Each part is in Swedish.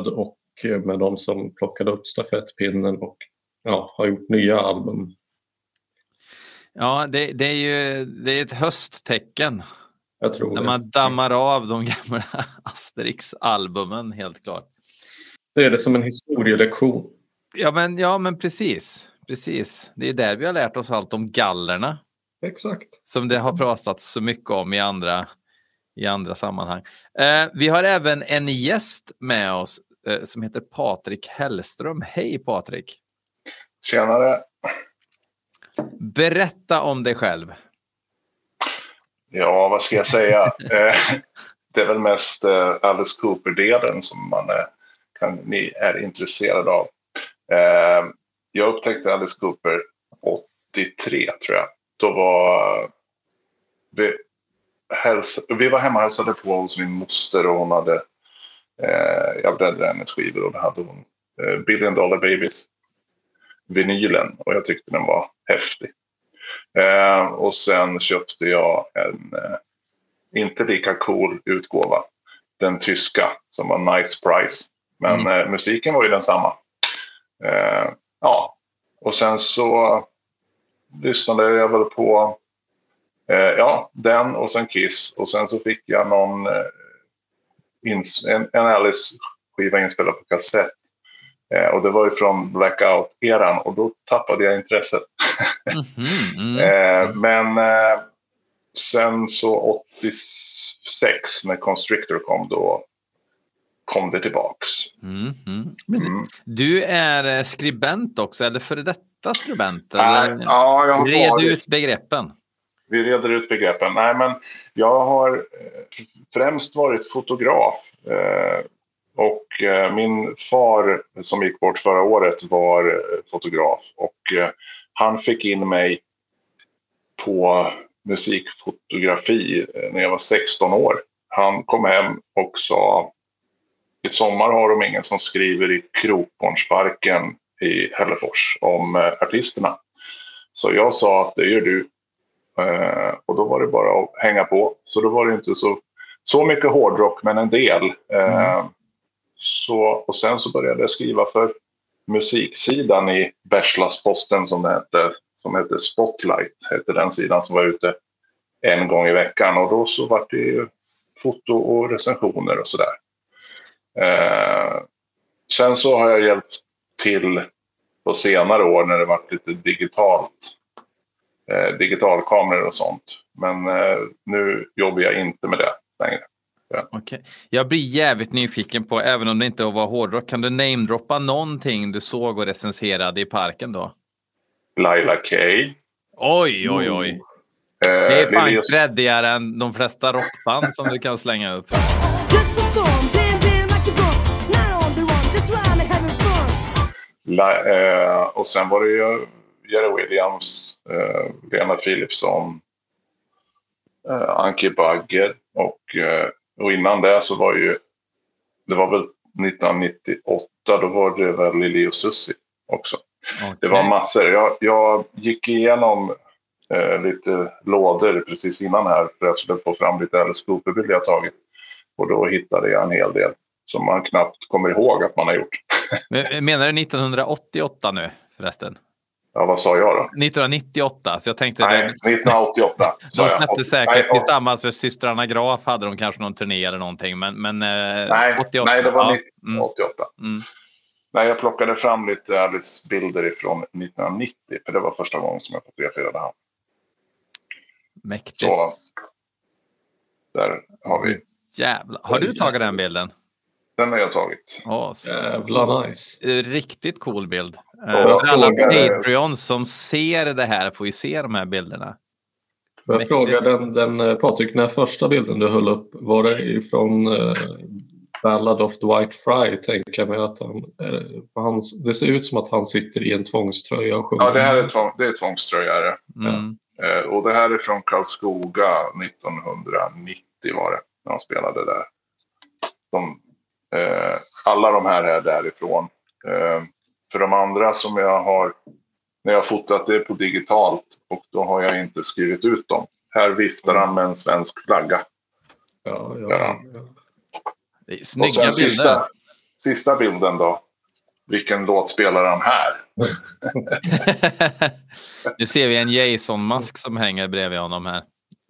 stöd och med de som plockade upp stafettpinnen och ja, har gjort nya album. Ja, det, det är ju det är ett hösttecken. Jag tror När det. man dammar av de gamla Asterix-albumen, helt klart. Det är det som en historielektion. Ja, men, ja, men precis. Precis. Det är där vi har lärt oss allt om gallerna. Exakt. Som det har pratats så mycket om i andra, i andra sammanhang. Eh, vi har även en gäst med oss eh, som heter Patrik Hellström. Hej Patrik! Tjenare! Berätta om dig själv. Ja, vad ska jag säga? Eh, det är väl mest eh, Alice Cooper-delen som man eh, kan, ni är intresserade av. Eh, jag upptäckte Alice Cooper 83, tror jag. Då var vi, häls, vi var hemma och hälsade på hos min moster och hon hade eh, jag bläddrade hennes skivor och då hade hon eh, Billion Dollar Babies vinylen och jag tyckte den var häftig. Eh, och sen köpte jag en eh, inte lika cool utgåva. Den tyska som var Nice Price. Men eh, musiken var ju densamma. Eh, ja, och sen så lyssnade jag väl på eh, ja, den och sen Kiss. Och sen så fick jag någon eh, ins- en, en Alice-skiva inspelad på kassett. Eh, och det var ju från Blackout-eran och då tappade jag intresset. Mhm, mm. Eh, men eh, sen så 86 när Constrictor kom då kom det tillbaks. Mm, mm. Men Mm. Du är eh, skribent också, eller före detta skribent? Eller? ja, jag har Red varit- ut begreppen. Vi reder ut begreppen. Nej, men jag har eh, främst varit fotograf. Eh, och eh, min far som gick bort förra året var fotograf. Och han fick in mig på musikfotografi när jag var 16 år. Han kom hem och sa i sommar har de ingen som skriver i Krokbornsparken i Hällefors om artisterna. Så jag sa att det gör du. Eh, och då var det bara att hänga på. Så då var det inte så, så mycket hårdrock, men en del. Eh, så, och sen så började jag skriva för musiksidan i Bergslagsposten som det hette. Som hette Spotlight, hette den sidan som var ute en gång i veckan. Och då så var det ju foto och recensioner och sådär. Eh, sen så har jag hjälpt till på senare år när det varit lite digitalt eh, digitalkameror och sånt. Men eh, nu jobbar jag inte med det längre. Okej. Jag blir jävligt nyfiken på, även om det inte var hårdrock, kan du namedroppa någonting du såg och recenserade i parken då? Laila K. Oj, oj, oj. Eh, Det är fan Lilius- creddigare än de flesta rockband som du kan slänga upp. Just. La, eh, och sen var det ju Jerry Williams, eh, Lena Philipsson, eh, Anki Bagger och, eh, och innan det så var ju, det var väl 1998, då var det väl Lili och Susie också. Det var massor. Jag, jag gick igenom eh, lite lådor precis innan här för jag skulle få fram lite Alice Cooper-bilder jag tagit. Och då hittade jag en hel del som man knappt kommer ihåg att man har gjort. Men- Menar du 1988 nu förresten? Ja, vad sa jag då? 1998, så jag tänkte... Nej, det, 1988 sa de släppte säkert nej, tillsammans med systrarna Graf hade de kanske någon turné eller någonting. Men, men eh, Nej, 88. nej, det var ja. 1988. Mm. Nej, jag plockade fram lite Alice-bilder ifrån 1990. För det var första gången som jag fotograferade han. Mäktigt. Så där har vi. Jävlar. Har du tagit den bilden? Den har jag tagit. Så- Jävla nice. eh, Riktigt cool bild. Eh, för alla frågar- Patreons som ser det här får ju se de här bilderna. Får jag Mäktigt. fråga den, den, eh, Patrik, den här första bilden du höll upp, var det ifrån uh, Ballad of Dwight Fry, tänker jag mig att han, eh, han, det ser ut som att han sitter i en tvångströja och sjunger. Ja, det här är, tvång, det är tvångströjare. Mm. Eh, och det här är från Karlskoga 1990 var det. När de spelade där. De, eh, alla de här är därifrån. Eh, för de andra som jag har, när jag har fotat det på digitalt och då har jag inte skrivit ut dem. Här viftar han med en svensk flagga. Ja, ja, Ja. Och snygga sen bilder. sista, sista bilden då. Vilken låt spelar han här? nu ser vi en Jason-mask som hänger bredvid honom här.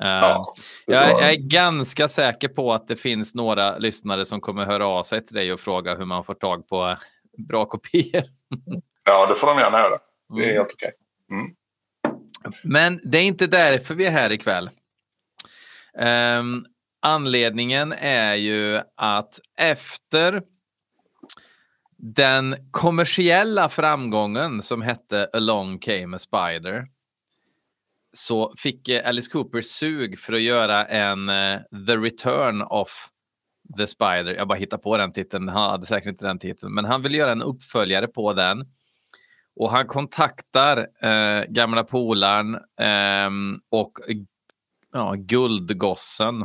Ja, det jag, jag är ganska säker på att det finns några lyssnare som kommer höra av sig till dig och fråga hur man får tag på eh, bra kopior. ja, det får de gärna göra. Det är Mm. helt okej. Men det är inte därför vi är här ikväll. Ehm, anledningen är ju att efter den kommersiella framgången som hette Along came a spider så fick eh, Alice Cooper sug för att göra en eh, The Return of the Spider. Jag bara hittar på den titeln, han hade säkert inte den titeln, men han vill göra en uppföljare på den. Och han kontaktar eh, gamla polaren eh, och ja, guldgossen.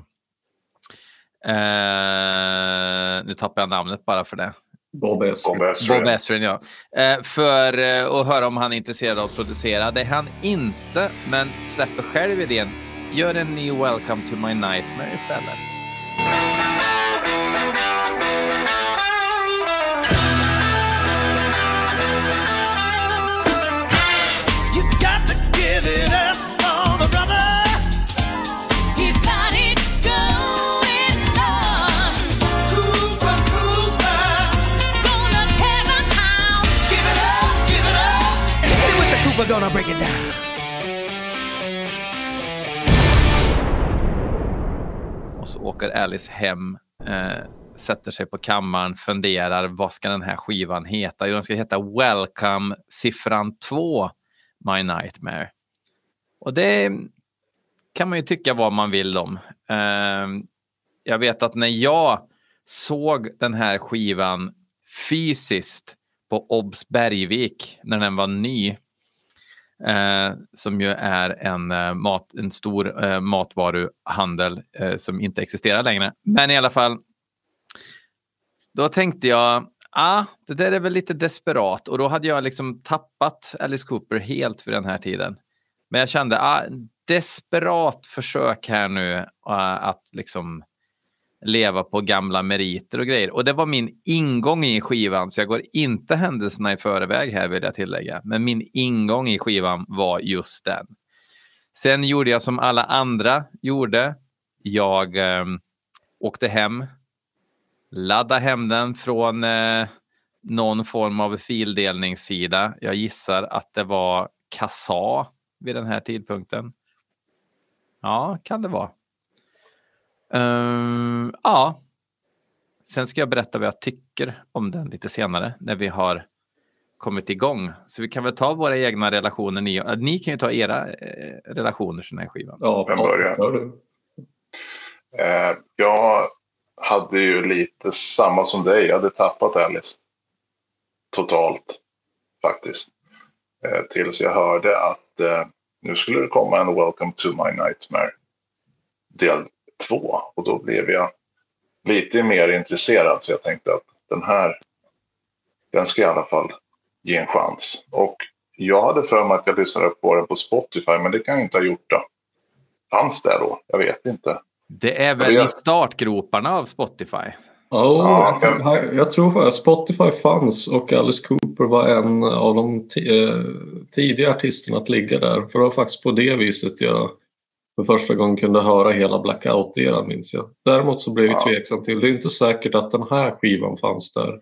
Eh, nu tappar jag namnet bara för det. Bob Ezrin. Bob Ezrin. Bob Ezrin, ja. Eh, för eh, att höra om han är intresserad av att producera. Det är han inte, men släpper själv idén. Gör en ny Welcome to my nightmare istället. Break it down. Och så åker Alice hem, eh, sätter sig på kammaren, funderar vad ska den här skivan heta? Jo, den ska heta Welcome siffran 2, My Nightmare. Och det kan man ju tycka vad man vill om. Eh, jag vet att när jag såg den här skivan fysiskt på Obs Bergvik när den var ny, eh, som ju är en, eh, mat, en stor eh, matvaruhandel eh, som inte existerar längre. Men i alla fall, då tänkte jag, ah, det där är väl lite desperat. Och då hade jag liksom tappat Alice Cooper helt för den här tiden. Men jag kände, ah, desperat försök här nu ah, att liksom leva på gamla meriter och grejer. Och det var min ingång i skivan, så jag går inte händelserna i förväg här vill jag tillägga. Men min ingång i skivan var just den. Sen gjorde jag som alla andra gjorde. Jag eh, åkte hem, laddade hem den från eh, någon form av fildelningssida. Jag gissar att det var Kassa vid den här tidpunkten. Ja, kan det vara. Ehm, ja. Sen ska jag berätta vad jag tycker om den lite senare när vi har kommit igång. Så vi kan väl ta våra egna relationer. Ni, äh, ni kan ju ta era eh, relationer till den här skivan. Ja, Vem börjar? gör du? Eh, jag hade ju lite samma som dig. Jag hade tappat Alice. Totalt. Faktiskt. Eh, tills jag hörde att eh, nu skulle det komma en Welcome to my nightmare. Del två. Och då blev jag lite mer intresserad. Så jag tänkte att den här. Den ska i alla fall ge en chans. Och jag hade för mig att jag lyssnade på den på Spotify. Men det kan jag inte ha gjort då. Fanns det då? Jag vet inte. Det är väl Jag i startgroparna av Spotify. Oh, Ja, jag, kan- jag, tror faktiskt Spotify fanns och Alice Cooper var en av de eh, tidiga artisterna att ligga där. För det var faktiskt på det viset jag för första gången kunde höra hela Blackout-eran minns jag. Däremot så blev jag Ja. tveksam till, det är inte säkert att den här skivan fanns där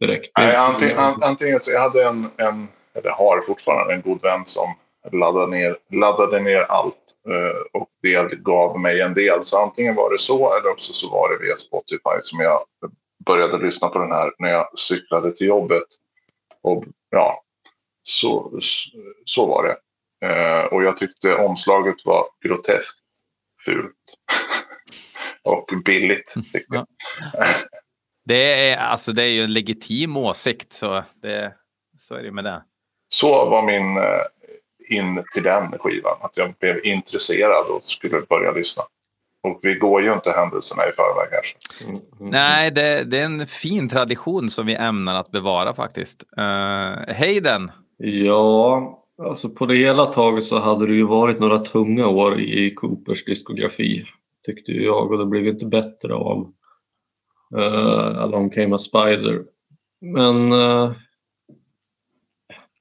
direkt. Nej, antingen, an, antingen så jag hade en, en, eller har fortfarande en god vän som laddade ner, laddade ner allt eh, och det gav mig en del. Så antingen var det så eller också så var det via Spotify som jag började lyssna på den här när jag cyklade till jobbet. Och ja, så, så var det. Eh, och jag tyckte omslaget var groteskt fult. och billigt. Tyckte jag. Det är, alltså, det är ju en legitim åsikt, så, det, så är det med det. Så var min eh, in till den skivan. Att jag blev intresserad och skulle börja lyssna. Och vi går ju inte händelserna i förväg kanske. Mm, mm. Nej, det, det är en fin tradition som vi ämnar att bevara faktiskt. Uh, Hayden, Ja, alltså på det hela taget så hade det ju varit några tunga år i Coopers diskografi. Tyckte jag och det blev inte bättre av uh, Along came a spider. Men uh,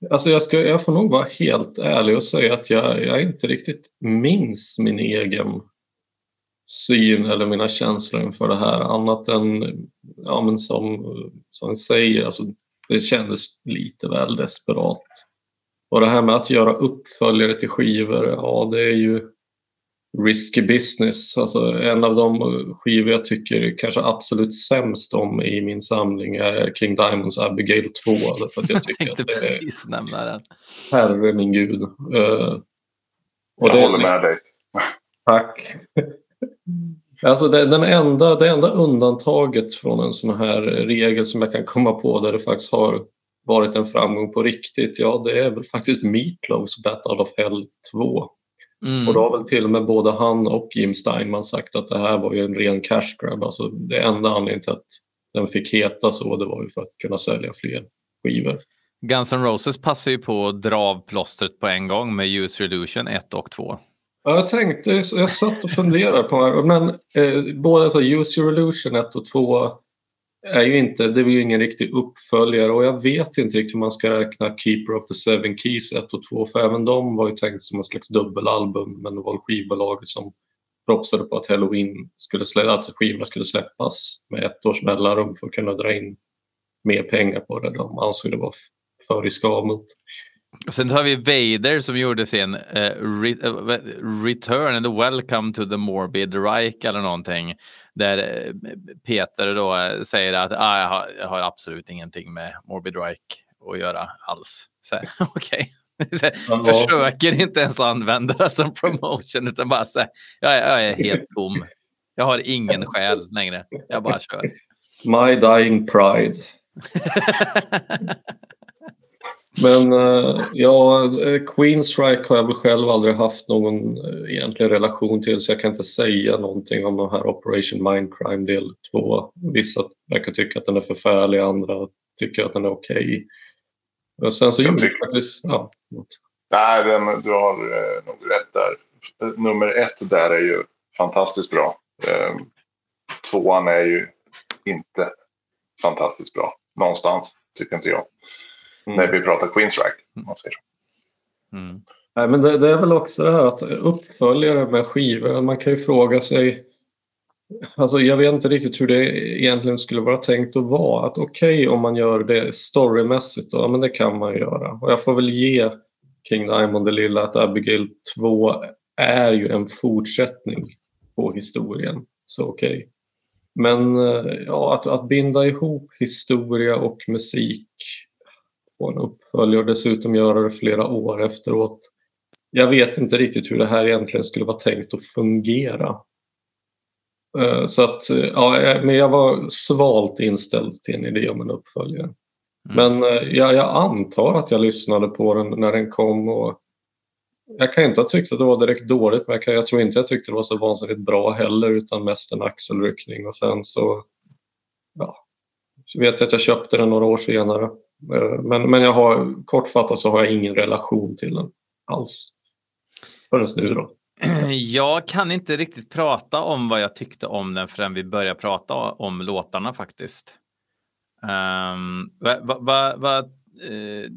alltså jag, ska, jag får nog vara helt ärlig och säga att jag, jag inte riktigt minns min egen syn eller mina känslor inför det här annat än ja, men som, som säger, alltså, det kändes lite väl desperat. Och det här med att göra uppföljare till skivor, ja det är ju risky business. Alltså en av de skivor jag tycker kanske absolut sämst om i min samling är King Diamonds Abigail 2. För att jag tycker Jag tänkte att det är, precis nämna den. herre min gud. Uh, och Jag det- håller med dig. Tack. Alltså det, den enda, det enda undantaget från en sån här regel som jag kan komma på där det faktiskt har varit en framgång på riktigt, ja det är väl faktiskt Meatloafs Battle of Hell 2. Mm. Och då har väl till och med både han och Jim Steinman sagt att det här var ju en ren cash grab. Alltså det enda anledningen till att den fick heta så det var ju för att kunna sälja fler skivor. Guns N' Roses passar ju på att dra av plåstret på en gång med Use Reduction 1 och 2. Ja, jag tänkte, jag satt och funderade på det här, men eh, båda så Use Your Illusion 1 och 2 är ju inte, det är ju ingen riktig uppföljare och jag vet inte riktigt hur man ska räkna Keeper of the Seven Keys 1 och 2 för även de var ju tänkt som en slags dubbelalbum men det var skivbolaget som propsade på att Halloween skulle slä, att skivorna skulle släppas med ett års mellanrum för att kunna dra in mer pengar på det. De ansåg det var för riskabelt. Och sen har vi Vader som gjorde sin uh, re, uh, Return and Welcome to the Morbid Reich eller någonting. Där eh, Peter då eh, säger att ah, jag, har, jag har absolut ingenting med Morbid Reich att göra alls. Så här, Okej. Så här, Ja. Försöker inte ens använda det som promotion utan bara säga jag, är- jag är helt tom. Jag har ingen själ längre. Jag bara kör. My Dying Pride. Men eh, ja, eh, Queenstrike har jag väl själv aldrig haft någon eh, egentlig relation till så jag kan inte säga någonting om den här Operation Mindcrime del 2. Vissa verkar tycka att den är förfärlig, andra tycker att den är okej. Och Sen så Jag tycker- faktiskt... Ja, Nej, den, du har eh, nog rätt där. Nummer ett där är ju fantastiskt bra. Eh, tvåan är ju inte fantastiskt bra. Någonstans, tycker inte jag. Mm. När vi pratar Man säger. så. Mm. Nej, men det, det är väl också det här att uppföljare med skivor, man kan ju fråga sig Alltså jag vet inte riktigt hur det egentligen skulle vara tänkt att vara. Att okej om man gör det storymässigt, då, ja, men det kan man göra. Och jag får väl ge King Diamond det lilla att Abigail 2 är ju en fortsättning på historien. Så okej. Men eh, ja, att, att binda ihop historia och musik på en uppföljare och dessutom göra det flera år efteråt. Jag vet inte riktigt hur det här egentligen skulle vara tänkt att fungera. Eh, Så att, eh, ja, jag- men jag var svalt inställd till en idé om en uppföljare. Men eh, jag, jag antar att jag lyssnade på den när den kom och jag kan inte ha tyckt att det var direkt dåligt men jag, kan, jag tror inte jag tyckte det var så vansinnigt bra heller utan mest en axelryckning och sen så ja, vet jag att jag köpte den några år senare. Eh, Men, men jag har kortfattat så har jag ingen relation till den alls. Förrän nu då. Jag kan inte riktigt prata om vad jag tyckte om den förrän vi börjar prata om låtarna faktiskt. Um, va, va, va, eh,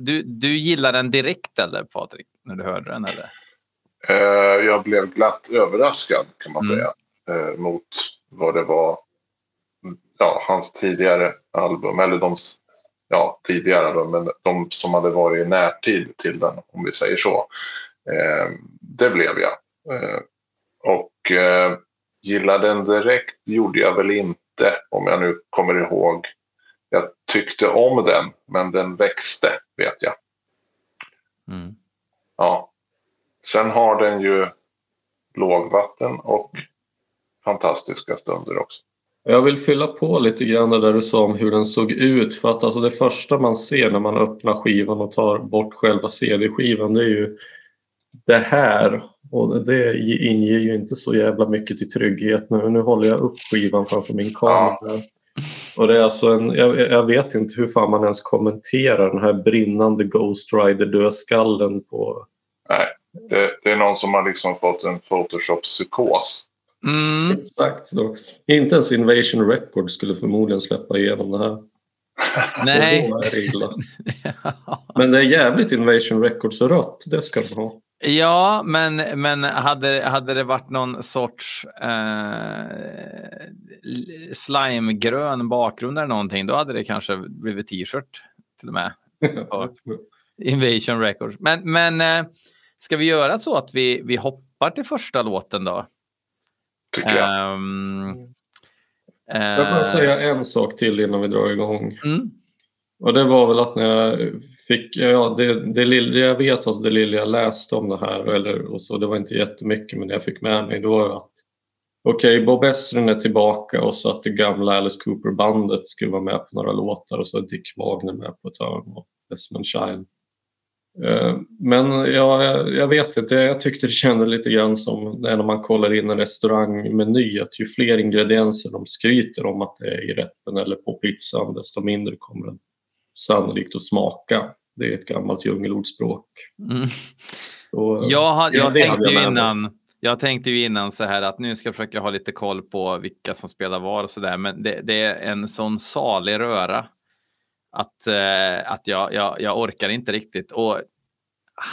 du, du gillar den direkt eller Patrik? När du hörde den eller? Eh, jag blev glatt överraskad kan man Mm. säga. Eh, mot vad det var. Ja, hans tidigare album. Eller de ja, tidigare album. Men de som hade varit i närtid till den. Om vi säger så. Eh, det blev jag. Eh, och eh, gillade den direkt gjorde jag väl inte. Om jag nu kommer ihåg. Jag tyckte om den. Men den växte vet jag. Mm. Ja. Sen har den ju lågvatten och fantastiska stunder också. Jag vill fylla på lite grann det där du sa om hur den såg ut. För att alltså det första man ser när man öppnar skivan och tar bort själva CD-skivan det är ju det här. Och det inger ju inte så jävla mycket till trygghet. Nu, nu håller jag upp skivan framför min kamera. Och det är alltså en, jag, jag vet inte hur fan man ens kommenterar den här brinnande Ghost Rider dödskallen på Nej, det, det är någon som har liksom fått en Photoshop-psykos. Mm. Exakt så. Inte ens Invasion Records skulle förmodligen släppa igenom det här. Nej. Och då är det illa. Men det är jävligt Invasion Records rött, det ska de ha. Ja, men, men hade, hade det varit någon sorts eh, slimegrön bakgrund eller någonting, då hade det kanske blivit t-shirt till och med. Ja. Invasion Records. Men, men eh, ska vi göra så att vi, vi hoppar till första låten då? Tycker jag. Ehm, Jag vill bara eh, säga en sak till innan vi drar igång. mm, Och det var väl att när jag fick, ja det, det lilla, jag vet att det lilla jag läste om det här, eller, och så, det var inte jättemycket men det jag fick med mig då var att okej Bob Ezrin är tillbaka och så att det gamla Alice Cooper-bandet skulle vara med på några låtar och så är Dick Wagner med på ett hörn och Desmond Child. Eh, Men ja, jag, jag vet inte, jag tyckte det kändes lite grann som när man kollar in en restaurangmeny att ju fler ingredienser de skryter om att det är i rätten eller på pizzan desto mindre kommer den sannolikt att smaka. Det är ett gammalt djungelordspråk. mm. Och, Jag, jag, tänkte jag innan, jag tänkte ju innan så här att nu ska jag försöka ha lite koll på vilka som spelar var och så där. Men det, det är en sån salig röra att, eh, att jag, jag, jag orkar inte riktigt. Och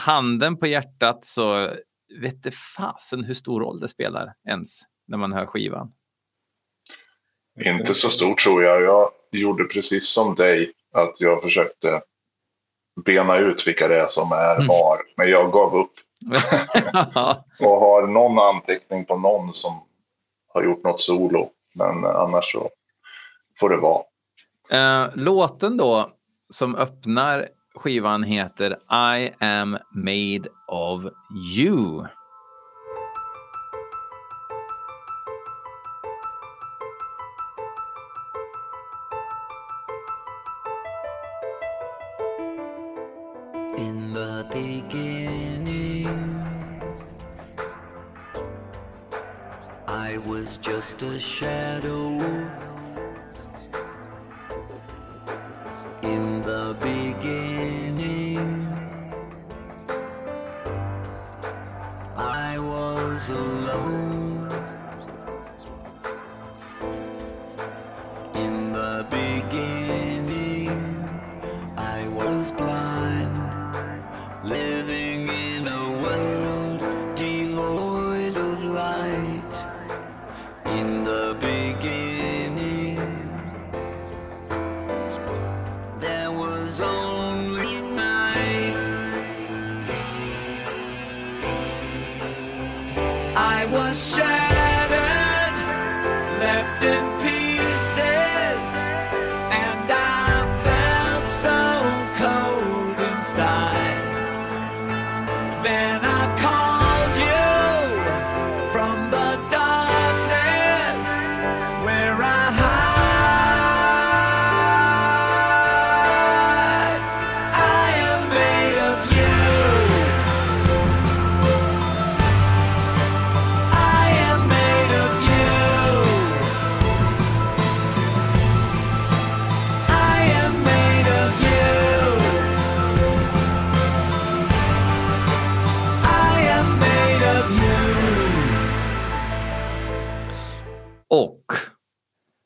handen på hjärtat så vet det fasen hur stor roll det spelar ens när man hör skivan. Inte så stort tror jag. Jag gjorde precis som dig. Att jag försökte bena ut vilka det är som är Mm. var. Men jag gav upp. Och har någon anteckning på någon som har gjort något solo. Men eh, annars så får det vara. Eh, låten då som öppnar skivan heter I am made of you. In the beginning, I was just a shadow. In the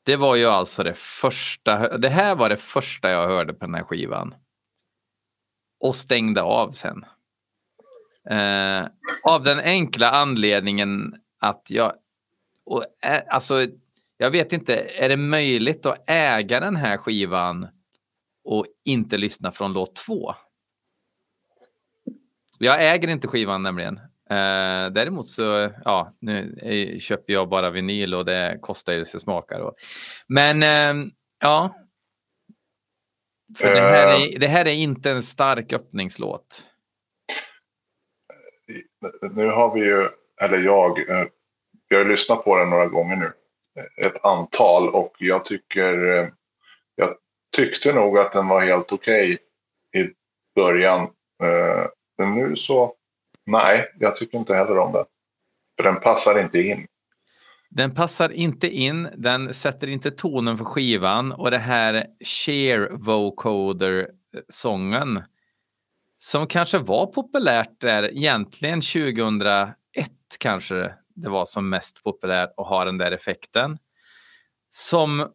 det var ju alltså det första. Det här var det första jag hörde på den här skivan. Och stängde av sen. Eh, av den enkla anledningen att jag... Och, eh, alltså, jag vet inte, är det möjligt att äga den här skivan och inte lyssna från låt två? Jag äger inte skivan nämligen. Eh, däremot så, ja, nu är, köper jag bara vinyl och det kostar ju sig smakar. Och, men eh, ja. För det, här är, det här är inte en stark öppningslåt. Nu har vi ju, eller jag, eh, jag har lyssnat på den några gånger nu. Ett antal och jag tycker, eh, jag tyckte nog att den var helt okej i början. Eh, Men nu så, nej, jag tycker inte heller om den. För den passar inte in. Den passar inte in, den sätter inte tonen för skivan och det här share vocoder-sången som kanske var populärt där egentligen 2001 kanske det var som mest populärt att ha den där effekten. Som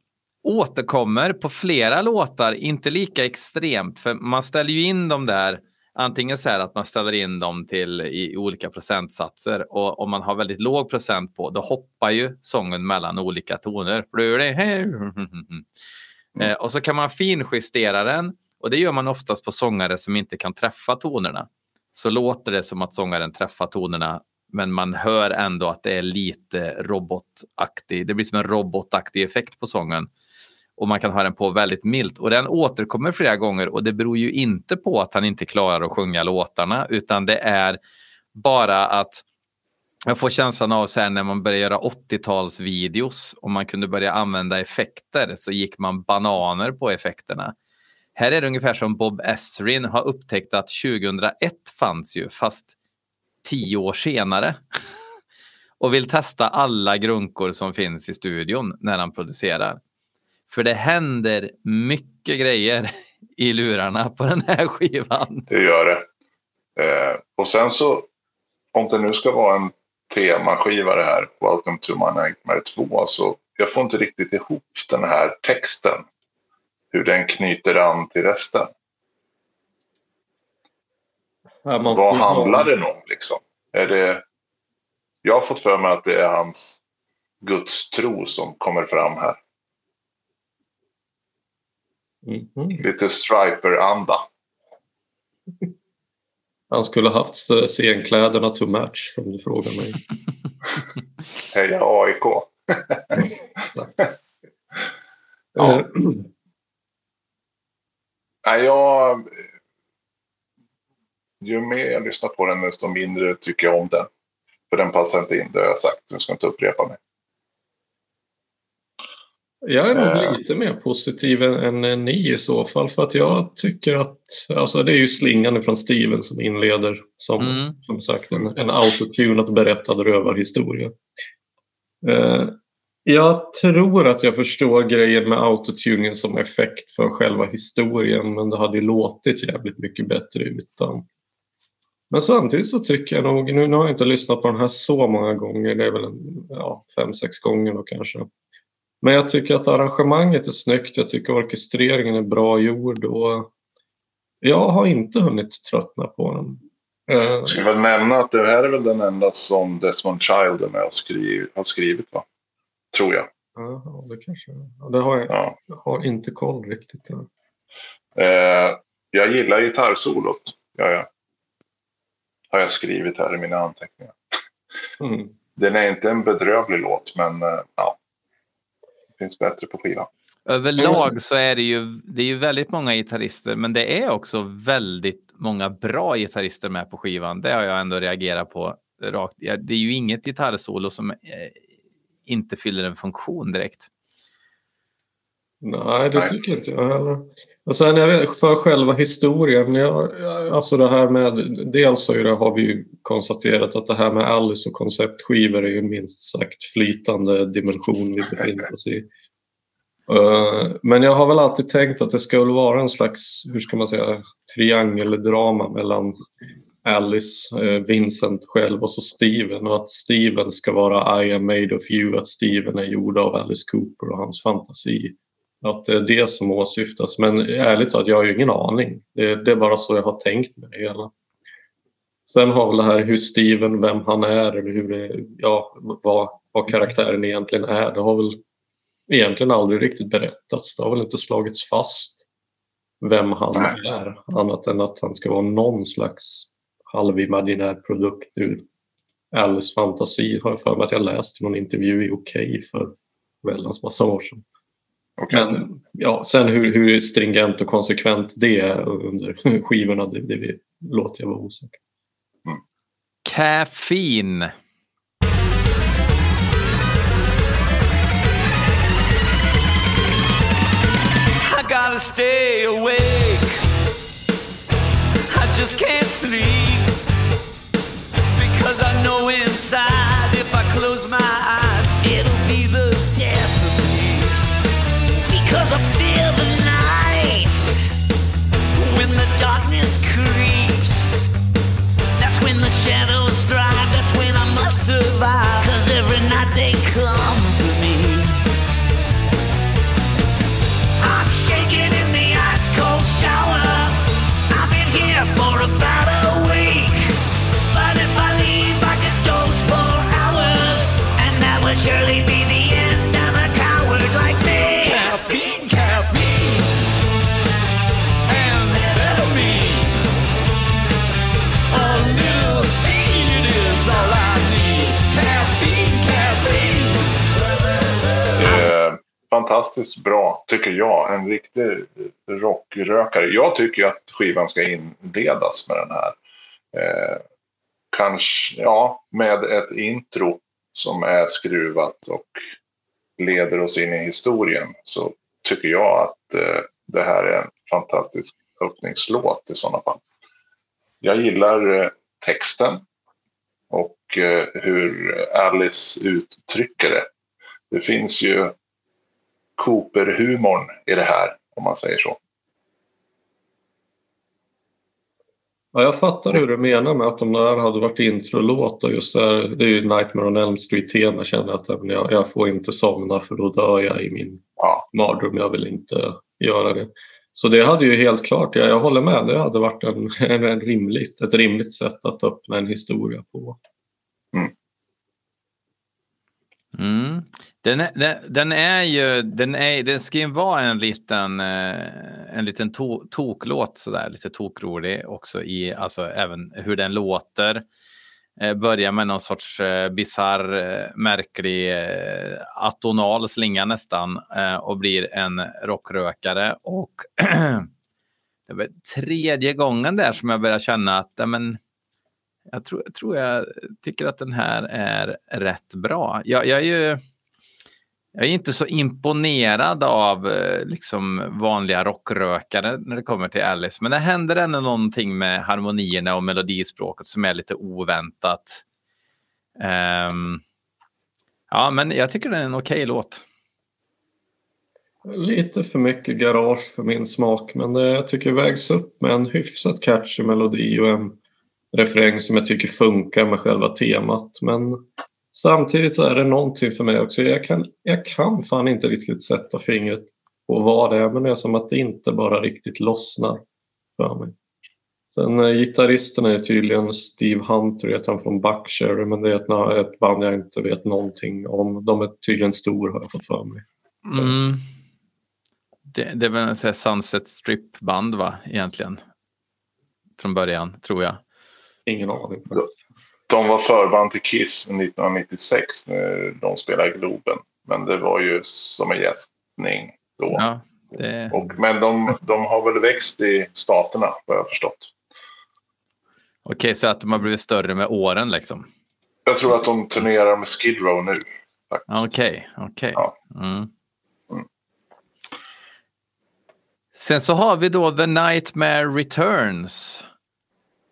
återkommer på flera låtar, inte lika extremt, för man ställer ju in de där antingen så här att man ställer in dem till i olika procentsatser och om man har väldigt låg procent på, då hoppar ju sången mellan olika toner. Eh, och så kan man finjustera den och det gör man oftast på sångare som inte kan träffa tonerna. Så låter det som att sångaren träffar tonerna men man hör ändå att det är lite robotaktig. Det blir som en robotaktig effekt på sången och man kan ha den på väldigt milt. Och den återkommer flera gånger och det beror ju inte på att han inte klarar att sjunga låtarna utan det är bara att jag får känslan av sen när man började göra 80-talsvideos och man kunde börja använda effekter så gick man bananer på effekterna. Här är det ungefär som Bob Esrin har upptäckt att 2001 fanns ju, fast tio år senare. och vill testa alla grunkor som finns i studion när han producerar. För det händer mycket grejer i lurarna på den här skivan. Det gör det. Eh, och sen så, om det nu ska vara en temaskiva det här, Welcome to my nightmare 2, så jag får inte riktigt ihop den här texten. Hur den knyter an till resten. Ja, man Vad handlar ha- den om liksom? Är det... Jag har fått för mig att det är hans gudstro som kommer fram här. Mhm. Lite striper-anda. Han skulle haft scenkläderna to match om du frågar mig. Heja AIK. Ja. Eh, Nej, jag... Ju mer jag lyssnar på den, desto mindre tycker jag om den. För den passar inte in, det har jag sagt. Nu ska inte upprepa mig. Jag är nog Eh. lite mer positiv än, än, ni i så fall. För att jag tycker att, alltså det är ju slingan från Steven som inleder som, Mm. som sagt en, en autotunat berättad rövarhistoria. Eh, jag tror att jag förstår grejen med autotuningen som effekt för själva historien men det hade ju låtit jävligt mycket bättre utan. Men samtidigt så tycker jag nog, nu, nu har jag inte lyssnat på den här så många gånger, det är väl en, ja, fem, sex gånger då kanske. Men jag tycker att arrangemanget är snyggt, jag tycker orkestreringen är bra gjord och jag har inte hunnit tröttna på den. Eh, Jag ska väl nämna att det här är väl den enda som Desmond Child är med och skriv, har skrivit, va? Tror jag. ja, det kanske ja, det har jag, Ja. jag har inte koll riktigt. Eh, jag gillar gitarrsolot. Ja, ja. Har jag skrivit här i mina anteckningar. Mm. Den är inte en bedrövlig låt, men eh, ja. Det finns bättre på skivan. Överlag så är det ju, det är ju väldigt många gitarrister, men det är också väldigt många bra gitarrister med på skivan. Det har jag ändå reagerat på. Rakt. Det är ju inget gitarrsolo som eh, inte fyller en funktion direkt. Nej, det Nej. tycker inte jag heller. Och sen för själva historien, jag, alltså det här med, dels har vi ju konstaterat att det här med Alice och konceptskivor är ju minst sagt flytande dimension vi befinner oss i. Eh, men jag har väl alltid tänkt att det skulle vara en slags, hur ska man säga, triangeldrama mellan Alice, eh, Vincent själv och så Steven och att Steven ska vara I am made of you, att Steven är gjord av Alice Cooper och hans fantasi. Att det är det som åsyftas. Men ärligt talat, jag har ju ingen aning. Det, det är bara så jag har tänkt med det hela. Sen har väl det här hur Steven, vem han är eller hur det, ja, vad, vad karaktären egentligen är. Det har väl egentligen aldrig riktigt berättats. Det har väl inte slagits fast vem han Nej. är. Annat än att han ska vara någon slags halvimaginär produkt ur Alice fantasi. Har jag för mig att jag läst i någon intervju i OK för väldans massa år sedan. Okej. Men ja, sen hur, hur stringent och konsekvent det är under skivorna, det, det vi- låter jag vara osäker. Caffeine. I gotta stay awake. I just can't sleep because I know inside if I close my eyes, survive. Cause every night they come. Fantastiskt bra, tycker jag. En riktig rockrökare. Jag tycker att skivan ska inledas med den här. Eh, kanske, ja, med ett intro som är skruvat och leder oss in i historien. Så tycker jag att eh, det här är en fantastisk öppningslåt i sådana fall. Jag gillar eh, texten och eh, hur Alice uttrycker det. Det finns ju Cooper-humorn i det här, om man säger så. Ja, jag fattar hur du menar med att de där hade varit introlåt och just där, det är ju Nightmare on Elm Street-tema känner att jag, jag får inte somna för då dör jag i min Ja, mardröm. Jag vill inte göra det. Så det hade ju helt klart, jag, jag håller med, det hade varit en, en, en rimligt, ett rimligt sätt att öppna en historia på. Mm. Mm. Den, är, den, den är ju, den, är, den ska ju vara en liten, eh, en liten to, toklåt sådär, lite tokrolig också i, alltså även hur den låter. Eh, börjar med någon sorts eh, bisarr, eh, märklig eh, atonal slinga nästan eh, och blir en rockrökare och det var tredje gången där som jag börjar känna att men, jag tror, jag tror jag tycker att den här är rätt bra. Jag, jag är ju jag är inte så imponerad av eh, liksom vanliga rockrökare när det kommer till Alice, men det händer ändå någonting med harmonierna och melodispråket som är lite oväntat. Um, ja, men jag tycker det är en okej låt. Lite för mycket garage för min smak men det, jag tycker vägs upp med en hyfsat catchy melodi och en refräng som jag tycker funkar med själva temat. Men samtidigt så är det någonting för mig också. Jag kan, jag kan fan inte riktigt sätta fingret på vad det är men det är som att det inte bara riktigt lossnar för mig. Sen eh, gitarristen är tydligen Steve Hunter, jag han från Buckshire men det är ett, ett band jag inte vet någonting om. De är tydligen stor har jag fått för mig. Mm. Det, det är väl en sån här Sunset Strip-band va, egentligen? Från början, tror jag. Ingen aning. de var förband till Kiss 1996 när de spelade Globen. Men det var ju som en gästning då. Ja, det, Och, men de, de har väl växt i staterna, vad jag har förstått. Okej, så att de har blivit större med åren liksom. Jag tror att de turnerar med Skid Row nu. faktiskt. Okej, okej. Ja. Mm. Mm. Sen så har vi då The Nightmare Returns.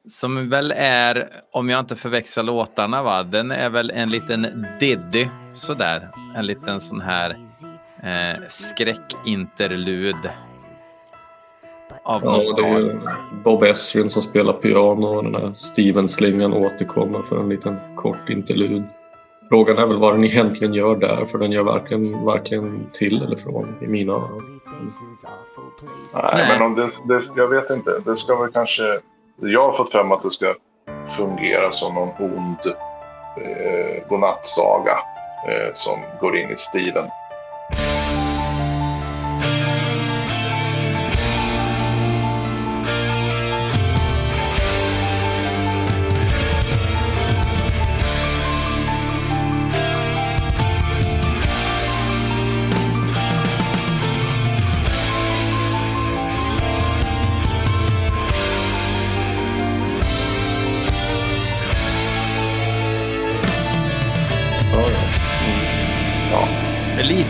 Som väl är, om jag inte förväxlar låtarna, va? den är väl en liten Diddy sådär. En liten sån här eh, skräckinterlud. Av Ja, något det är Bob Esrin som spelar piano och den här Steven-slingan återkommer för en liten kort interlud. Frågan är väl vad den egentligen gör där, för den gör varken, varken till eller från i mina öron. Nej, Nej. men om det, det, jag vet inte. Det ska väl kanske... Jag har fått fram att det ska fungera som någon ond eh, godnattsaga eh, som går in i stilen.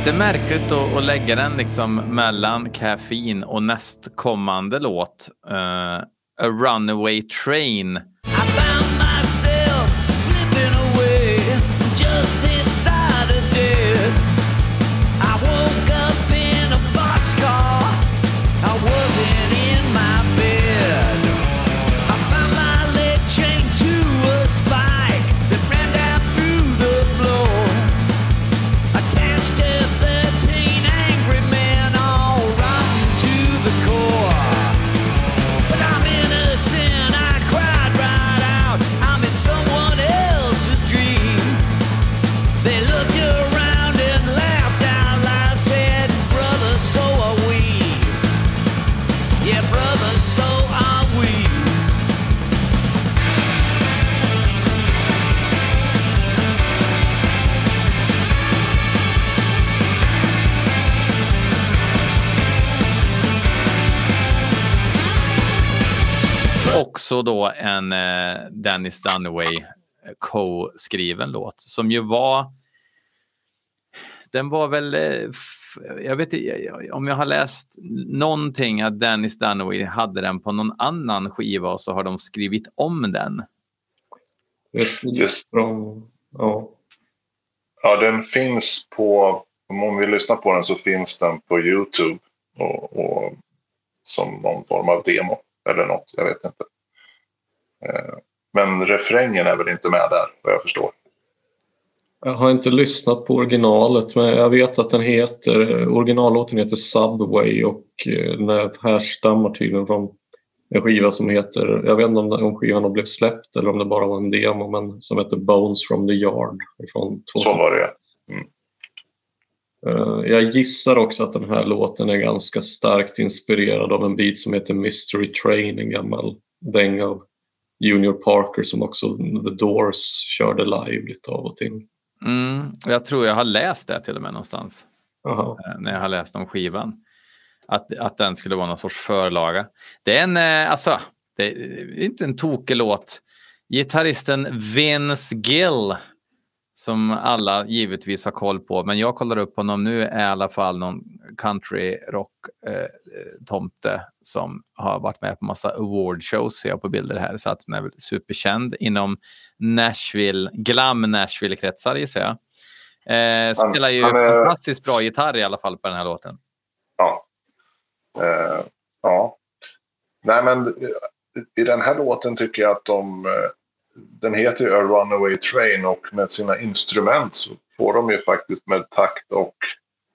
Lite märkligt att, att lägga den liksom mellan Caffeine och nästkommande låt. Uh, A Runaway Train. Också då en eh, Dennis Dunaway eh, co-skriven låt som ju var den var väl, eh, jag vet inte om jag har läst någonting att Dennis Dunaway hade den på någon annan skiva och så har de skrivit om den. Just, just snitt ja. Ja, den finns på, om vi lyssnar på den så finns den på Youtube och, och som någon form av demo eller något, jag vet inte. Eh, Men refrängen är väl inte med där, vad jag förstår. Jag har inte lyssnat på originalet men jag vet att den heter, originallåten heter Subway och eh, den här härstammar tydligen från en skiva som heter, jag vet inte om, om skivan har blivit släppt eller om det bara var en demo, men som heter Bones from the Yard. Från Så var det Eh, Jag gissar också att den här låten är ganska starkt inspirerad av en bit som heter Mystery Train, en gammal dänga av Junior Parker som också The Doors körde live lite av och till. Mm, jag tror jag har läst det till och med någonstans. Aha. eh, när jag har läst om skivan. Att, att den skulle vara någon sorts förlaga. Det är en, eh, alltså, det är inte en tokig låt. Gitarristen Vince Gill, som alla givetvis har koll på, men jag kollar upp honom nu, är i alla fall någon country rock eh, tomte som har varit med på massa awardshows, ser jag på bilder här, så att den är väl superkänd inom Nashville, glam Nashville-kretsar gissar jag. Eh, spelar ju han är- fantastiskt bra gitarr i alla fall på den här låten. Ja. Eh, ja. Nej, men eh, i den här låten tycker jag att de... Den heter ju A Runaway Train och med sina instrument så får de ju faktiskt med takt och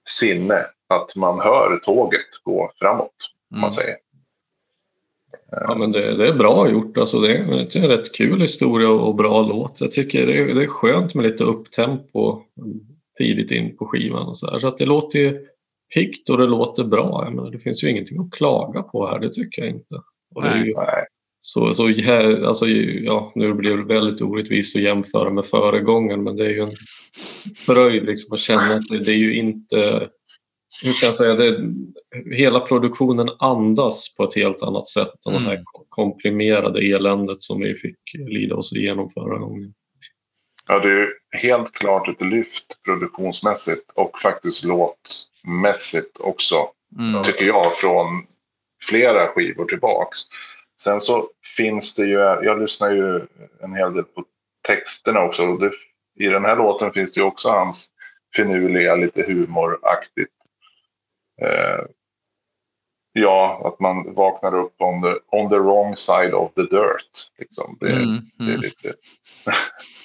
sinne att man hör tåget gå framåt, om man Mm. säger. Ja, men det, det är bra gjort. Alltså det, är, det är en rätt kul historia och bra låt. Jag tycker det är, det är skönt med lite upptempo tidigt in på skivan. Och så, här. så att det låter ju piggt och det låter bra. Jag menar, det finns ju ingenting att klaga på här, det tycker jag inte. Och det är ju, Nej. Så, så, alltså, ja, nu blir det väldigt orättvist att jämföra med föregången men det är ju en fröjd liksom att känna att det, det är ju inte hur kan jag säga, det, hela produktionen andas på ett helt annat sätt än det här Mm. komprimerade eländet som vi fick lida oss igenom förra gången. Ja, det är ju helt klart ett lyft produktionsmässigt och faktiskt låtmässigt också. Mm. tycker jag, från flera skivor tillbaks. Sen så finns det ju, jag lyssnar ju en hel del på texterna också. och Det, I den här låten finns det ju också hans finurliga, lite humoraktigt. Eh, ja, att man vaknar upp on the, on the wrong side of the dirt. Liksom. Det, Mm, det är mm. lite...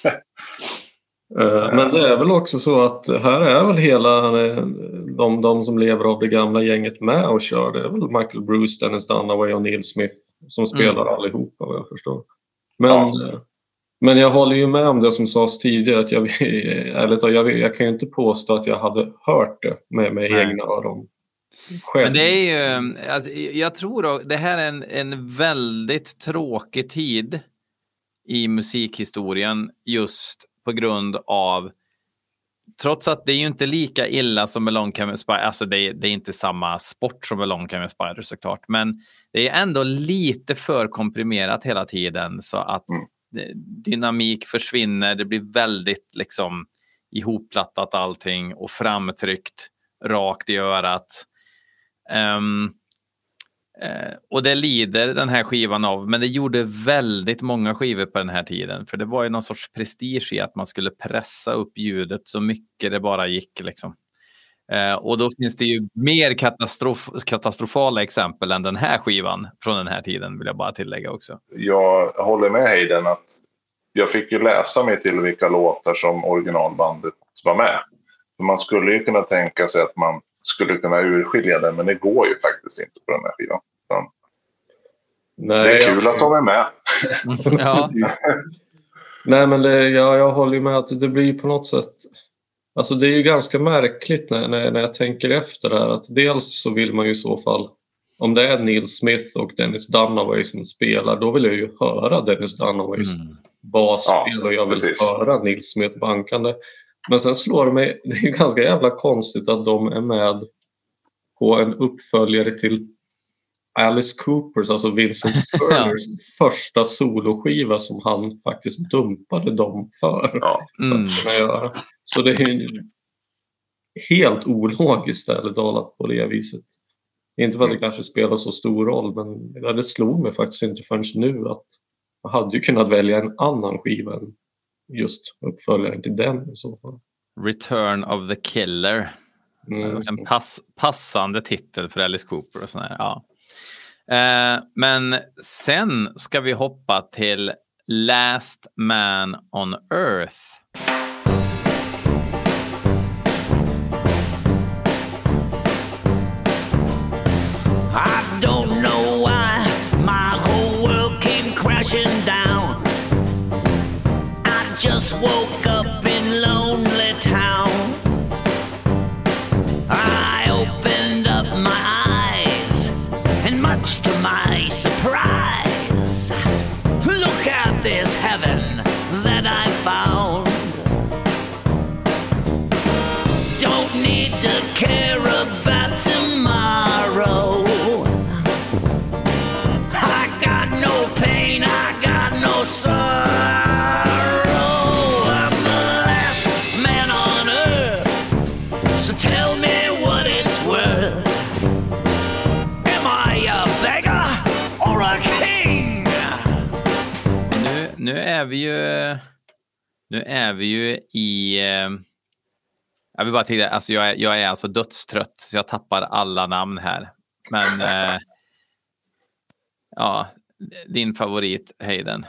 Eh, Men det är väl också så att här är väl hela de, de som lever av det gamla gänget med och kör. Det är väl Michael Bruce, Dennis Dunaway och Neil Smith som spelar allihopa vad jag förstår. Men, Ja. eh, men jag håller ju med om det som sades tidigare. Att jag, ärligt jag, jag kan ju inte påstå att jag hade hört det med, med Nej. egna öron. Själv. Men det är ju, alltså, jag tror att det här är en, en väldigt tråkig tid i musikhistorien just på grund av Trots att det är ju inte lika illa som med Long Camel Spider, alltså det är, det är inte samma sport som med Long Camel Spider såklart, men det är ändå lite för komprimerat hela tiden så att Mm. dynamik försvinner, det blir väldigt liksom ihopplattat allting och framtryckt rakt i örat. Eh, Eh, och det lider den här skivan av, men det gjorde väldigt många skivor på den här tiden. För det var ju någon sorts prestige i att man skulle pressa upp ljudet så mycket det bara gick. Liksom. Eh, och då finns det ju mer katastrof katastrofala exempel än den här skivan från den här tiden, vill jag bara tillägga också. jag håller med Hayden att jag fick ju läsa mig till vilka låtar som originalbandet var med. Man skulle ju kunna tänka sig att man skulle kunna urskilja det, men det går ju faktiskt inte på den här skivan. Nej, Det är kul alltså- att de är med. Ja. Nej, men det, ja, jag håller ju med att det blir på något sätt... Alltså det är ju ganska märkligt när, när, när jag tänker efter det här att dels så vill man ju i så fall om det är Neil Smith och Dennis Dunaway som spelar då vill jag ju höra Dennis Dunaways Mm. basspel och jag vill precis. höra Neil Smith bankande. Men sen slår det mig, det är ju ganska jävla konstigt att de är med på en uppföljare till Alice Coopers, alltså Vincent Furners första soloskiva som han faktiskt dumpade dem för. Ja. Mm. att kunna göra. Så det är ju helt ologiskt ärligt talat på det viset. Inte för att det kanske spelar så stor roll men det slog mig faktiskt inte förrän nu att jag hade ju kunnat välja en annan skiva än just uppföljaren till den i så fall. Return of the Killer. Mm. En pass, passande titel för Alice Cooper och sådär. Ja. Eh, men sen ska vi hoppa till Last Man on Earth. Vi ju nu är vi ju i eh, jag vill bara tillägga, alltså jag är, jag är alltså dödstrött så jag tappar alla namn här. Men eh, ja, din favorit Hayden.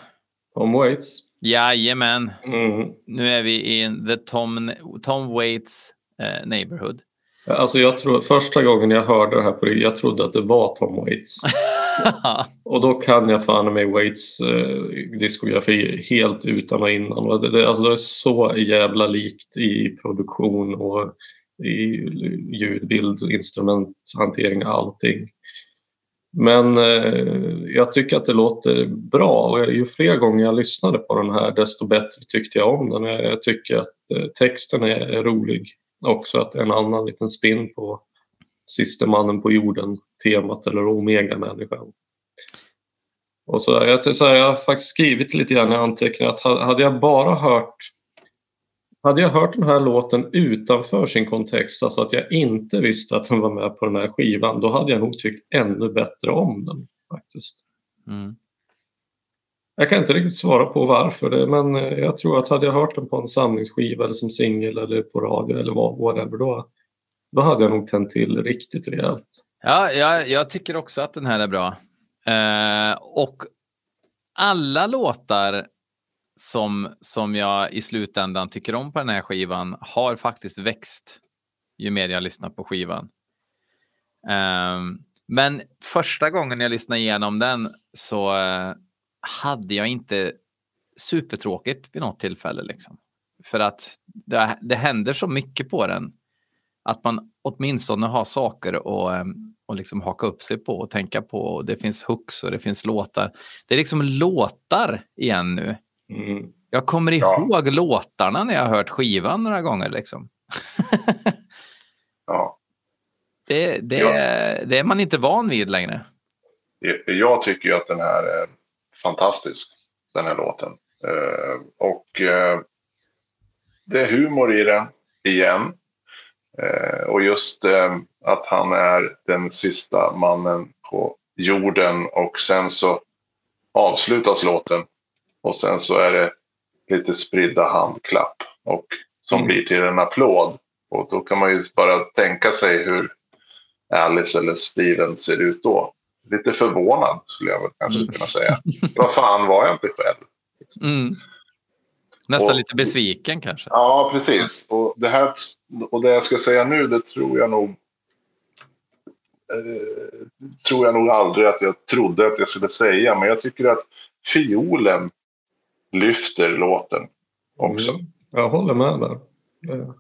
Tom Waits. Jajamän, Mm. nu är vi i the Tom, Tom Waits eh, neighborhood. Alltså jag tror, första gången jag hörde det här på det, jag trodde att det var Tom Waits. Och då kan jag fan med Waits eh, diskografi helt utan och innan. Och det, det, alltså det är så jävla likt i produktion och i ljudbild, instrumenthantering, allting. Men eh, jag tycker att det låter bra och ju fler gånger jag lyssnade på den här desto bättre tyckte jag om den. Jag, jag tycker att eh, texten är, är rolig också, att det är en annan liten spin på Siste mannen på jorden temat eller Omega-människan. Och så, jag, så här, jag har faktiskt skrivit lite grann i anteckningar att ha- hade jag bara hört hade jag hört den här låten utanför sin kontext, alltså att jag inte visste att den var med på den här skivan, då hade jag nog tyckt ännu bättre om den faktiskt. Mm. Jag kan inte riktigt svara på varför, det, men eh, jag tror att hade jag hört den på en samlingsskiva eller som singel eller på radio eller vad, whatever, då, då hade jag nog tänt till riktigt rejält. Ja, jag, jag tycker också att den här är bra. Eh, och alla låtar som, som jag i slutändan tycker om på den här skivan har faktiskt växt ju mer jag lyssnar på skivan. Ehm, men första gången jag lyssnade igenom den så eh, hade jag inte supertråkigt vid något tillfälle. Liksom. För att det, det händer så mycket på den att man åtminstone har saker att eh, och liksom haka upp sig på och tänka på. Och det finns hooks och det finns låtar. Det är liksom låtar igen nu. Mm. Jag kommer Ja. ihåg låtarna när jag har hört skivan några gånger. Liksom. Ja. Det, det, Ja. det är man inte van vid längre. Jag tycker ju att den här är fantastisk, den här låten. Eh, och eh, det är humor i den, igen. Eh, och just eh, att han är den sista mannen på jorden och sen så avslutas låten och sen så är det lite spridda handklapp och som Mm. blir till en applåd. Och då kan man ju bara tänka sig hur Alice eller Steven ser ut då. Lite förvånad skulle jag väl kanske kunna säga. Vad fan var jag inte själv? Mm. Nästan Och- lite besviken kanske. Ja, precis. Och det, här, och det jag ska säga nu, det tror jag nog eh, tror jag nog aldrig att jag trodde att jag skulle säga. Men jag tycker att fiolen lyfter låten också. Mm. Jag håller med där. Eh,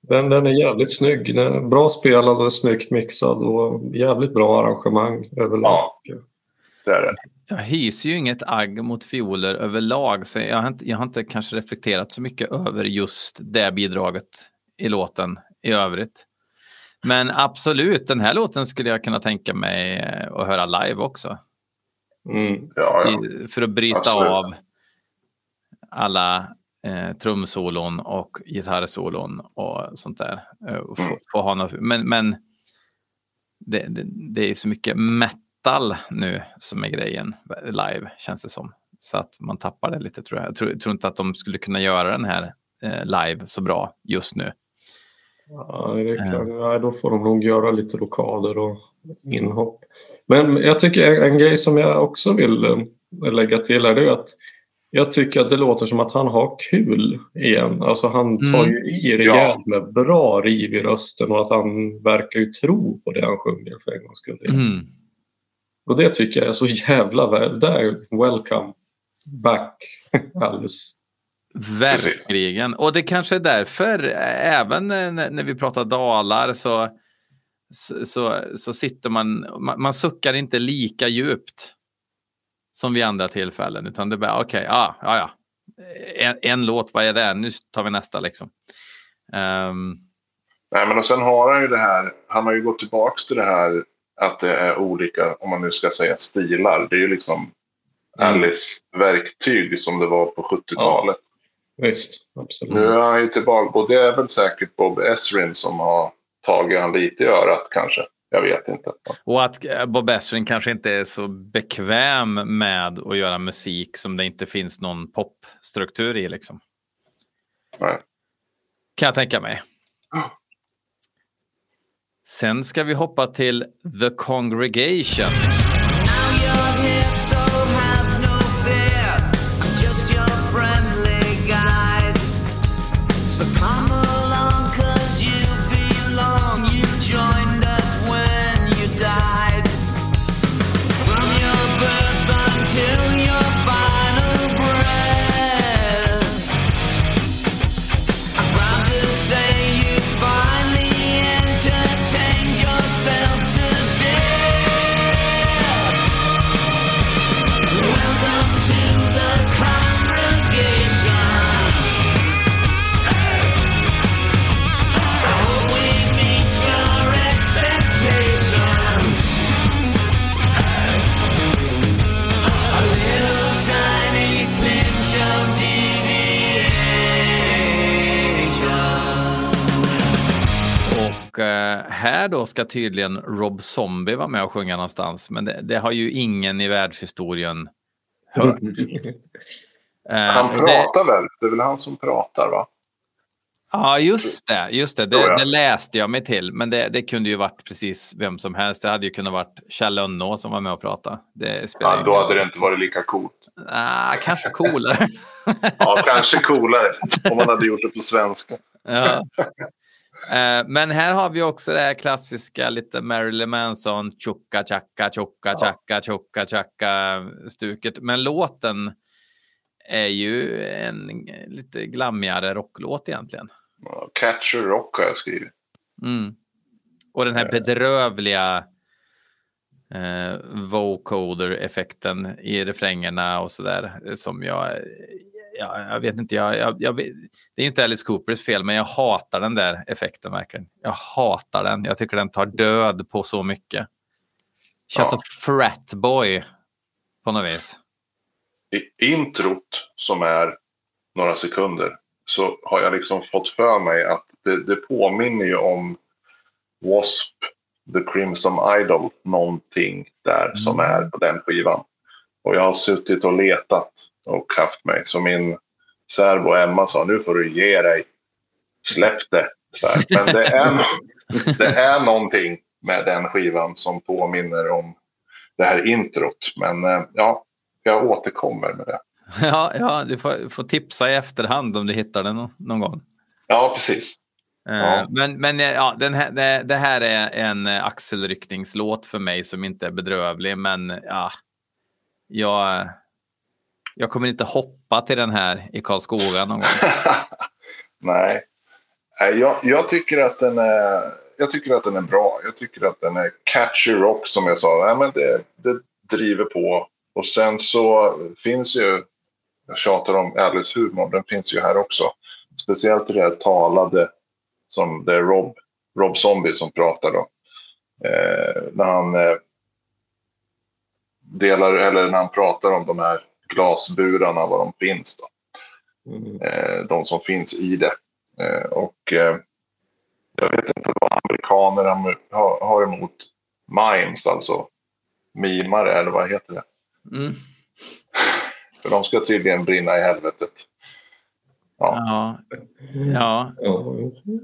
Den, den är jävligt snygg. Den är bra spelad och snyggt mixad och jävligt bra arrangemang överlag. Det är det. Jag hyser ju inget agg mot fioler överlag, så jag har, inte, jag har inte kanske reflekterat så mycket över just det bidraget i låten i övrigt. Men absolut, den här låten skulle jag kunna tänka mig eh, att höra live också. Mm. Ja, ja. För att bryta Absolut. av alla eh, trumsolon och gitarrsolon och sånt där. Eh, och få, Mm. få ha något, men men det, det, det är så mycket metal nu som är grejen live, känns det som. Så att man tappar det lite tror jag. Jag tror, jag tror inte att de skulle kunna göra den här eh, live så bra just nu. Ja, det är klart. Ja, då får de nog göra lite lokaler och inhopp. Men jag tycker en, en grej som jag också vill eh, lägga till är det att jag tycker att det låter som att han har kul igen. Alltså han tar Mm. ju i rejält med bra riv i rösten och att han verkar ju tro på det han sjunger för en gångs skull. Mm. Och det tycker jag är så jävla väl. Där, welcome back Alice. Verkligen. Och det kanske är därför, även när, vi pratar dalar, så, så, så, så sitter man, man, man suckar inte lika djupt som vid andra tillfällen, utan det är bara okej, ja, ja, ja. En, en låt, vad är det? Nu tar vi nästa liksom. Ehm, Nej, men och sen har han ju det här, han har ju gått tillbaks till det här att det är olika, om man nu ska säga stilar. Det är ju liksom Mm. Alice verktyg som det var på 70-talet. Visst, absolut. Nu är han ju tillbaka och det är väl säkert Bob Esrin som har tagit han lite i örat kanske. Jag vet inte. och att eh, Bob Ezrin kanske inte är så bekväm med att göra musik som det inte finns någon popstruktur i. Liksom. Nej. Kan jag tänka mig. Sen ska vi hoppa till The Congregation. Här då ska tydligen Rob Zombie vara med och sjunga någonstans. Men det, det har ju ingen i världshistorien hört. Eh, Han och det- pratar väl? Det är väl han som pratar va? Ja, just det. Just det. Det, det läste jag mig till. Men det, det kunde ju varit precis vem som helst. Det hade ju kunnat varit Kjell Lönnå som var med och pratade. Det Ja, då hade det inte varit lika coolt. Ah, kanske coolare. Ja, kanske coolare om man hade gjort det på svenska. ja. Eh, Men här har vi också det här klassiska lite Marilyn Manson, tjocka tjacka, tjocka tjacka, tjocka tjacka stuket. Men låten är ju en lite glammigare rocklåt egentligen. Catcher Rock har jag skrivit. Mm. Och den här bedrövliga eh, vocoder-effekten i refrängerna och sådär eh, som jag, ja, jag vet inte, jag, jag, jag, det är inte Alice Coopers fel, men jag hatar den där effekten verkligen. Jag hatar den. Jag tycker den tar död på så mycket. Känns Ja. som fratboy på något vis. I introt som är några sekunder så har jag liksom fått för mig att det, det påminner ju om W.A.S.P. The Crimson Idol någonting där som är på den skivan. Och jag har suttit och letat och haft mig. Så min särbo Emma sa nu får du ge dig. Släpp det. Men det är, det är någonting med den skivan som påminner om det här introt. Men eh, ja, jag återkommer med det. Ja, ja du får, får tipsa i efterhand om du hittar den nå- någon gång. Ja, precis. Eh, Ja. Men, men eh, ja, den här, det, det här är en axelryckningslåt för mig som inte är bedrövlig, men ja, jag, jag kommer inte hoppa till den här i Karlskoga någon gång. Nej. Jag, jag, tycker att den är, jag tycker att den är bra. Jag tycker att den är catchy rock som jag sa. Nej, men det, det driver på. Och sen så finns ju, jag tjatar om Alice humor, den finns ju här också. Speciellt i det här talade som det Rob Rob Zombie som pratar då. Eh, när han eh, delar, eller när han pratar om de här glasburarna, var de finns då. Mm. Eh, de som finns i det. Eh, och eh, jag vet inte vad amerikaner am- har, har emot mimes, alltså mimare, eller vad heter det? Mm. För de ska tydligen brinna i helvetet. Ja. ja, Ja.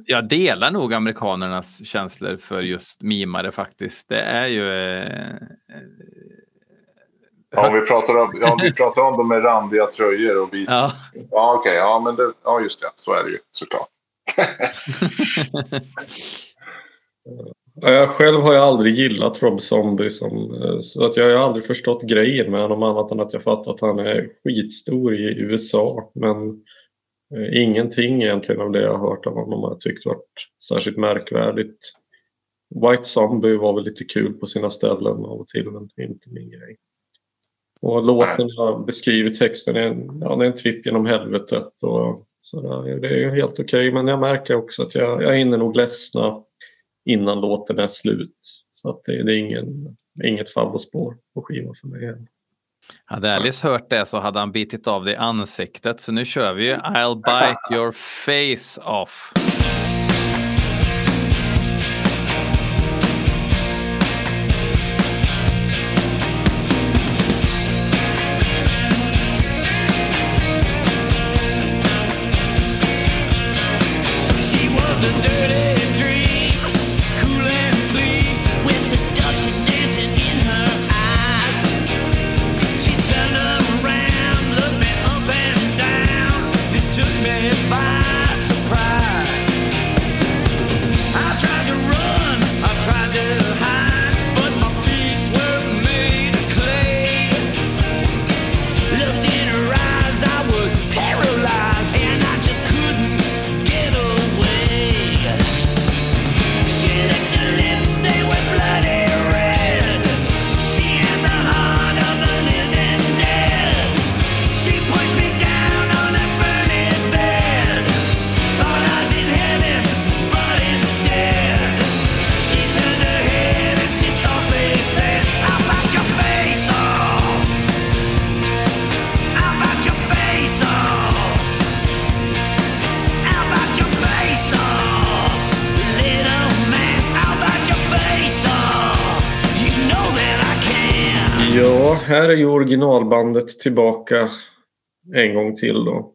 jag delar nog amerikanernas känslor för just mimare faktiskt. Det är ju... Ja, om vi pratar om, ja, om vi pratar om dem med randiga tröjor och vit. Ja, ja. okej. ja, men det, ja, just det. Så är det ju såklart. Ja, Jag själv har jag aldrig gillat Rob Zombie som, eh, så att jag har aldrig förstått grejen med honom annat än att jag fattar att han är skitstor i USA. Men eh, ingenting egentligen av det jag har hört av honom har jag tyckt varit särskilt märkvärdigt. White Zombie var väl lite kul på sina ställen av och till men inte min grej. Och låten jag beskriver texten är en, ja, det är en tripp genom helvetet och sådär. Det är ju helt okej men jag märker också att jag, jag hinner nog ledsna innan låten är slut. Så att det, det är ingen, inget favospår på skivan för mig. heller. Hade Alice hört det så hade han bitit av det i ansiktet. Så nu kör vi ju I'll bite your face off. Originalbandet tillbaka en gång till då.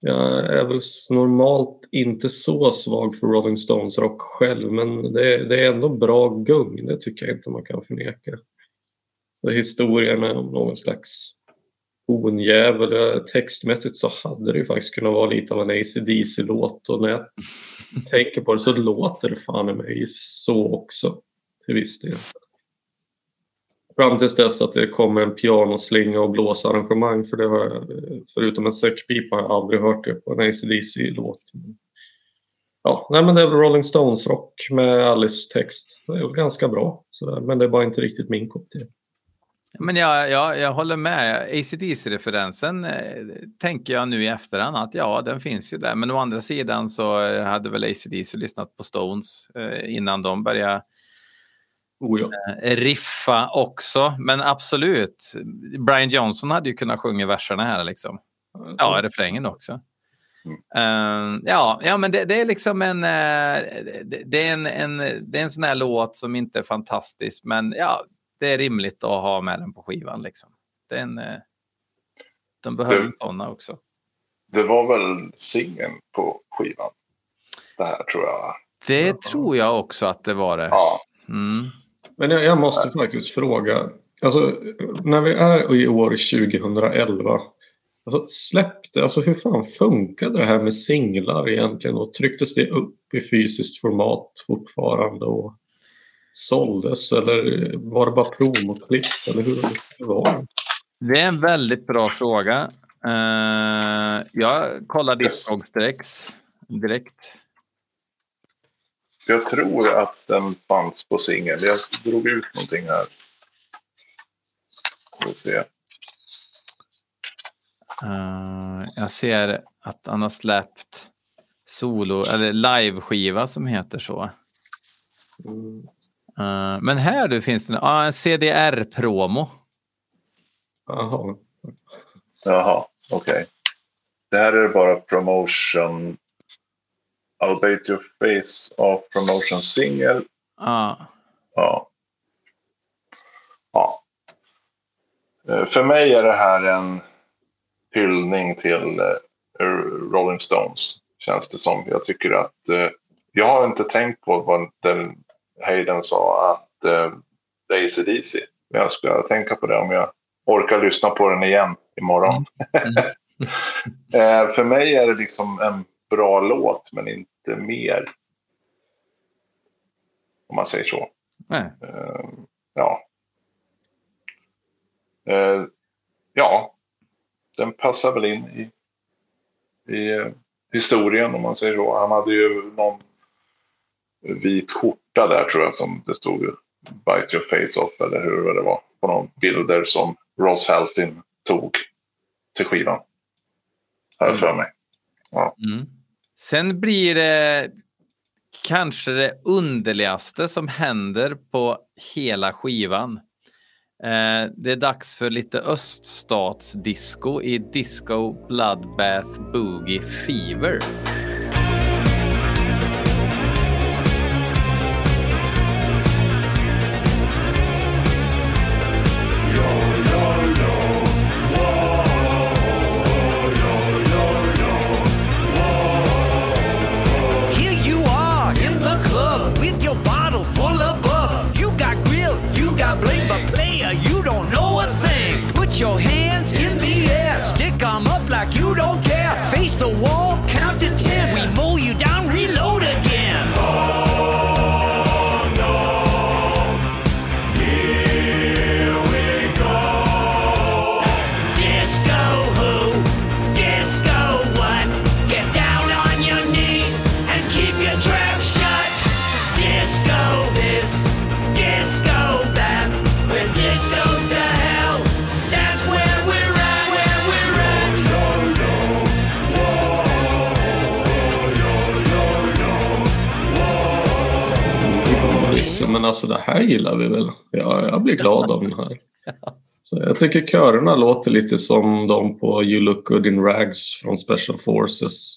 Jag är väl normalt inte så svag för Rolling Stones rock själv men det är, det är ändå bra gung, det tycker jag inte man kan förneka. Så historien är om någon slags honjävel. Eh, textmässigt så hade det ju faktiskt kunnat vara lite av en AC/DC-låt och när jag tänker på det så låter det fan i mig så också till viss del. Fram tills dess att det kommer en pianoslinga och blåsarrangemang för det har jag, förutom en säckpipa har jag aldrig hört det på en ACDC-låt. Ja, nej men det är Rolling Stones rock med Alice text. Det är ganska bra sådär, men det är bara inte riktigt min kopp te. Men jag, jag, jag håller med. ACDC-referensen eh, tänker jag nu i efterhand att ja, den finns ju där. Men å andra sidan så eh, hade väl ACDC lyssnat på Stones eh, innan de började Oh, ja. eh, riffa också. Men absolut, Brian Johnson hade ju kunnat sjunga verserna här liksom. Ja, refrängen också. Eh, ja, ja, men det, det är liksom en, eh, det, är en, en, det är en sån här låt som inte är fantastisk, men ja, det är rimligt att ha med den på skivan. Liksom. Det är en, eh, de behöver sådana också. Det var väl singeln på skivan. Det här tror jag. Det tror jag också att det var det. Ja, Mm. Men jag, jag måste faktiskt fråga. Alltså, när vi är i år 2011. Alltså, släppte, alltså hur fan funkade det här med singlar egentligen? Och trycktes det upp i fysiskt format fortfarande? Och såldes? Eller var det bara promoklipp? Eller hur, hur var det? Det är en väldigt bra fråga. Eh, jag kollar Discogs direkt. direkt. Jag tror att den fanns på singel. Jag drog ut någonting här. Ska vi se. Eh, jag ser att han har släppt solo eller live-skiva som heter så. Mm. Eh, men här du finns det ah, en CDR-promo. Jaha. Jaha, okej. Det här är bara promotion. I'll bait your face off promotion single. Ja. Ja. ja. Eh, För mig är det här en hyllning till eh, Rolling Stones. Känns det som. Jag tycker att... eh, Jag har inte tänkt på vad den Hayden sa att det är AC/DC. Men jag ska tänka på det om jag orkar lyssna på den igen imorgon. Eh, För mig är det liksom en bra låt men inte mer. Om man säger så. Nej. Eh, ja. Eh, ja, den passar väl in i, i eh, historien om man säger så. Han hade ju någon vit skjorta där tror jag som det stod Bite your face off eller hur det var. På någon bilder som Ross Halfin tog till skivan. Har jag för mig. Mm. Sen blir det kanske det underligaste som händer på hela skivan. Eh, det är dags för lite öststatsdisco i Disco Bloodbath Boogie Fever. Alltså det här gillar vi väl. Jag, jag blir glad av den här. Så jag tycker körerna låter lite som de på You look good in rags från Special Forces.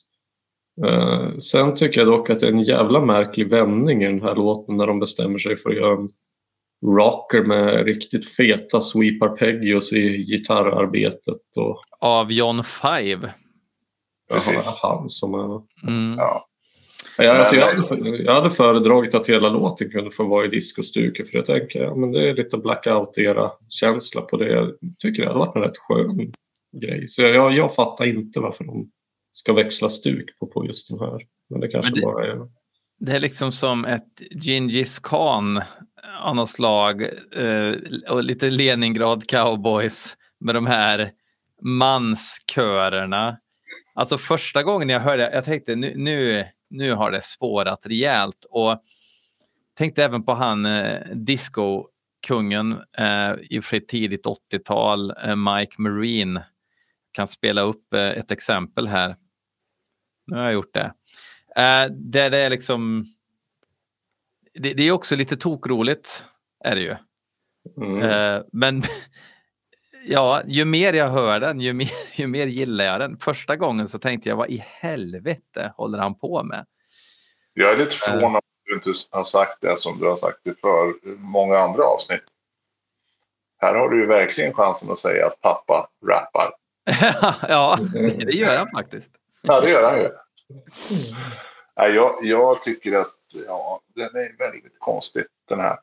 Eh, sen tycker jag dock att det är en jävla märklig vändning i den här låten när de bestämmer sig för att göra en rocker med riktigt feta sweep arpeggios i gitarrarbetet. Och Av John Five. Precis. han som är... Mm. Ja. Ja, alltså jag, hade, jag hade föredragit att hela låten kunde få vara i discostuket för jag tänker ja, men det är lite blackout-era-känsla på det. Jag tycker det hade varit en rätt skön grej. Så jag, jag fattar inte varför de ska växla stuk på, på just den här. Men det kanske Men det- bara är... Det är liksom som ett Gingis Khan av något slag eh, och lite Leningrad Cowboys med de här manskörerna. Alltså första gången jag hörde jag tänkte nu, nu, nu har det spårat rejält och tänkte även på han eh, disco-kungen eh, i och för sig tidigt 80-tal, eh, Mike Marine. Kan spela upp eh, ett exempel här. Nu har jag gjort det. Eh, där det är liksom... Det, det är också lite tokroligt, är det ju. Mm. Eh, men ja, ju mer jag hör den, ju mer, ju mer gillar jag den. Första gången så tänkte jag, vad i helvete håller han på med? Jag är lite förvånad att du inte har sagt det som du har sagt i för många andra avsnitt. Här har du ju verkligen chansen att säga att pappa rappar. ja, det, gör han faktiskt. Ja, det gör han ju. Jag, jag tycker att ja, den är väldigt konstig den här.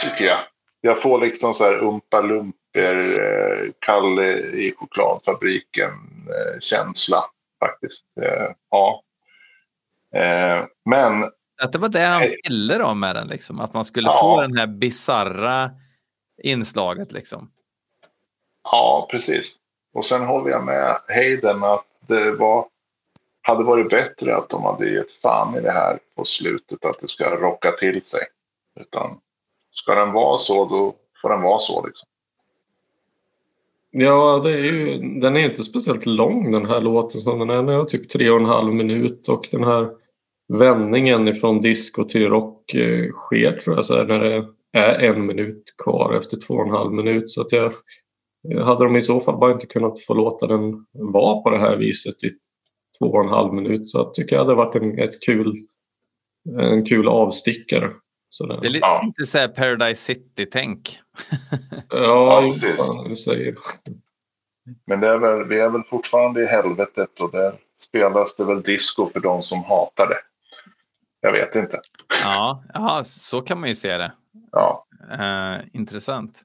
Tycker jag. Jag får liksom så här umpa lumper, eh, Kalle i chokladfabriken eh, känsla faktiskt. Eh, ja. Eh, men Att det var det han ville då med den, liksom. att man skulle Ja. få den här bizarra inslaget. Liksom. Ja, precis. Och sen håller jag med Hayden att det var, hade varit bättre att de hade gett fan i det här på slutet, att det ska rocka till sig. Utan ska den vara så, då får den vara så. Liksom. Ja, det är ju, den är inte speciellt lång den här låten som den är. Den är typ tre och en halv minut och den här vändningen från disco till rock eh, sker tror jag så här, när det är en minut kvar efter två och en halv minut. Så att jag, eh, hade de i så fall bara inte kunnat få låta den vara på det här viset i två och en halv minut så jag tycker jag hade varit en, ett kul, en kul avstickare. Sådär. Det är lite, Ja. så här Paradise City-tänk. Ja, precis. du säger. Men det är väl, vi är väl fortfarande i helvetet och där spelas det väl disco för de som hatar det. Jag vet inte. Ja, ja, så kan man ju se det. Ja, Eh, intressant.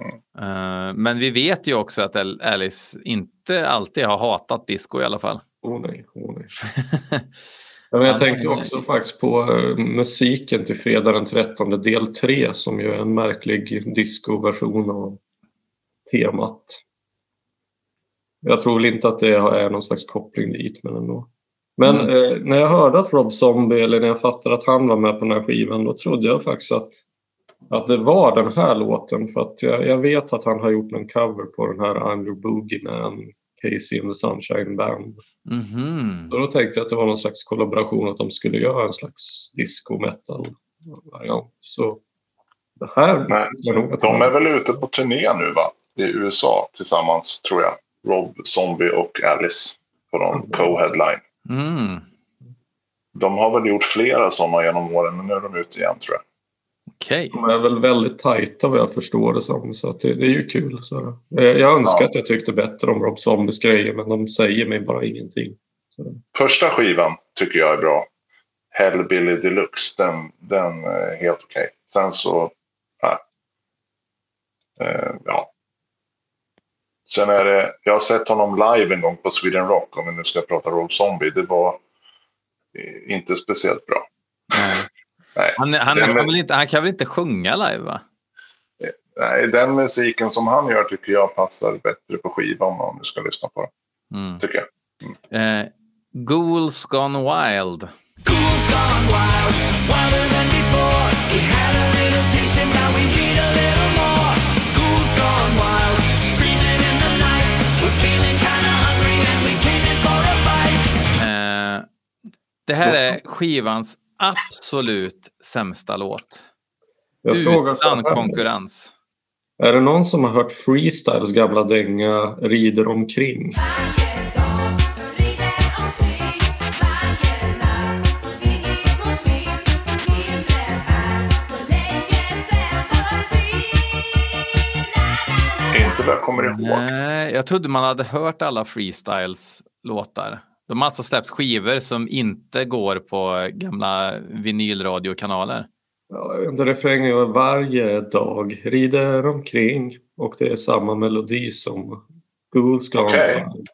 Mm. Eh, men vi vet ju också att Al- Alice inte alltid har hatat disco i alla fall. Oh nej, oh nej. Men jag Ja, tänkte också faktiskt på eh, musiken till fredag den 13 del 3 som ju är en märklig discoversion av temat. Jag tror väl inte att det är någon slags koppling dit men ändå. Men Mm. eh, när jag hörde att Rob Zombie eller när jag fattade att han var med på den här skivan då trodde jag faktiskt att, att det var den här låten för att jag, jag vet att han har gjort en cover på den här I'm your boogeyman Casey and the Sunshine Band. Mhm. Så då tänkte jag att det var någon slags kollaboration att de skulle göra en slags disco metal variant. Så det här Nej, nog att de är väl ute på turné nu va? I USA tillsammans tror jag. Rob Zombie och Alice på någon co-headline. Mm. De har väl gjort flera sådana genom åren men nu är de ute igen tror jag. Okej. de är väl väldigt tajta vad jag förstår det som. Så att det, det är ju kul. Så. Jag, jag önskar Ja. att jag tyckte bättre om Rob Zombies grejer men de säger mig bara ingenting. Så. Första skivan tycker jag är bra. Hellbilly Deluxe, den, den är helt okej. Sen så, nej. Eh, ja. Sen är det, jag har sett honom live en gång på Sweden Rock, om vi nu ska prata Rob Zombie. Det var eh, inte speciellt bra. Nej. Han, han, Den- kan väl inte, han kan väl inte sjunga live va? Nej, den musiken som han gör tycker jag passar bättre på skivan om du ska lyssna på den. Mm. Tycker jag. Eh, Ghouls Gone Wild. Ghouls gone wild, wilder than before. We had a little taste and now we need a little more. Ghouls gone wild, screaming in the night. We're feeling kinda hungry and we came in for a bite. Eh, det här är skivans absolut sämsta låt. Jag Utan konkurrens. Är det någon som har hört Freestyles gamla dänga Rider omkring? Inte vad jag kommer ihåg. Nej, jag trodde man hade hört alla Freestyles låtar. De har alltså släppt skivor som inte går på gamla vinylradiokanaler. Ja, jag vet refrängen var varje dag rider omkring och det är samma melodi som Ghouls Gone den-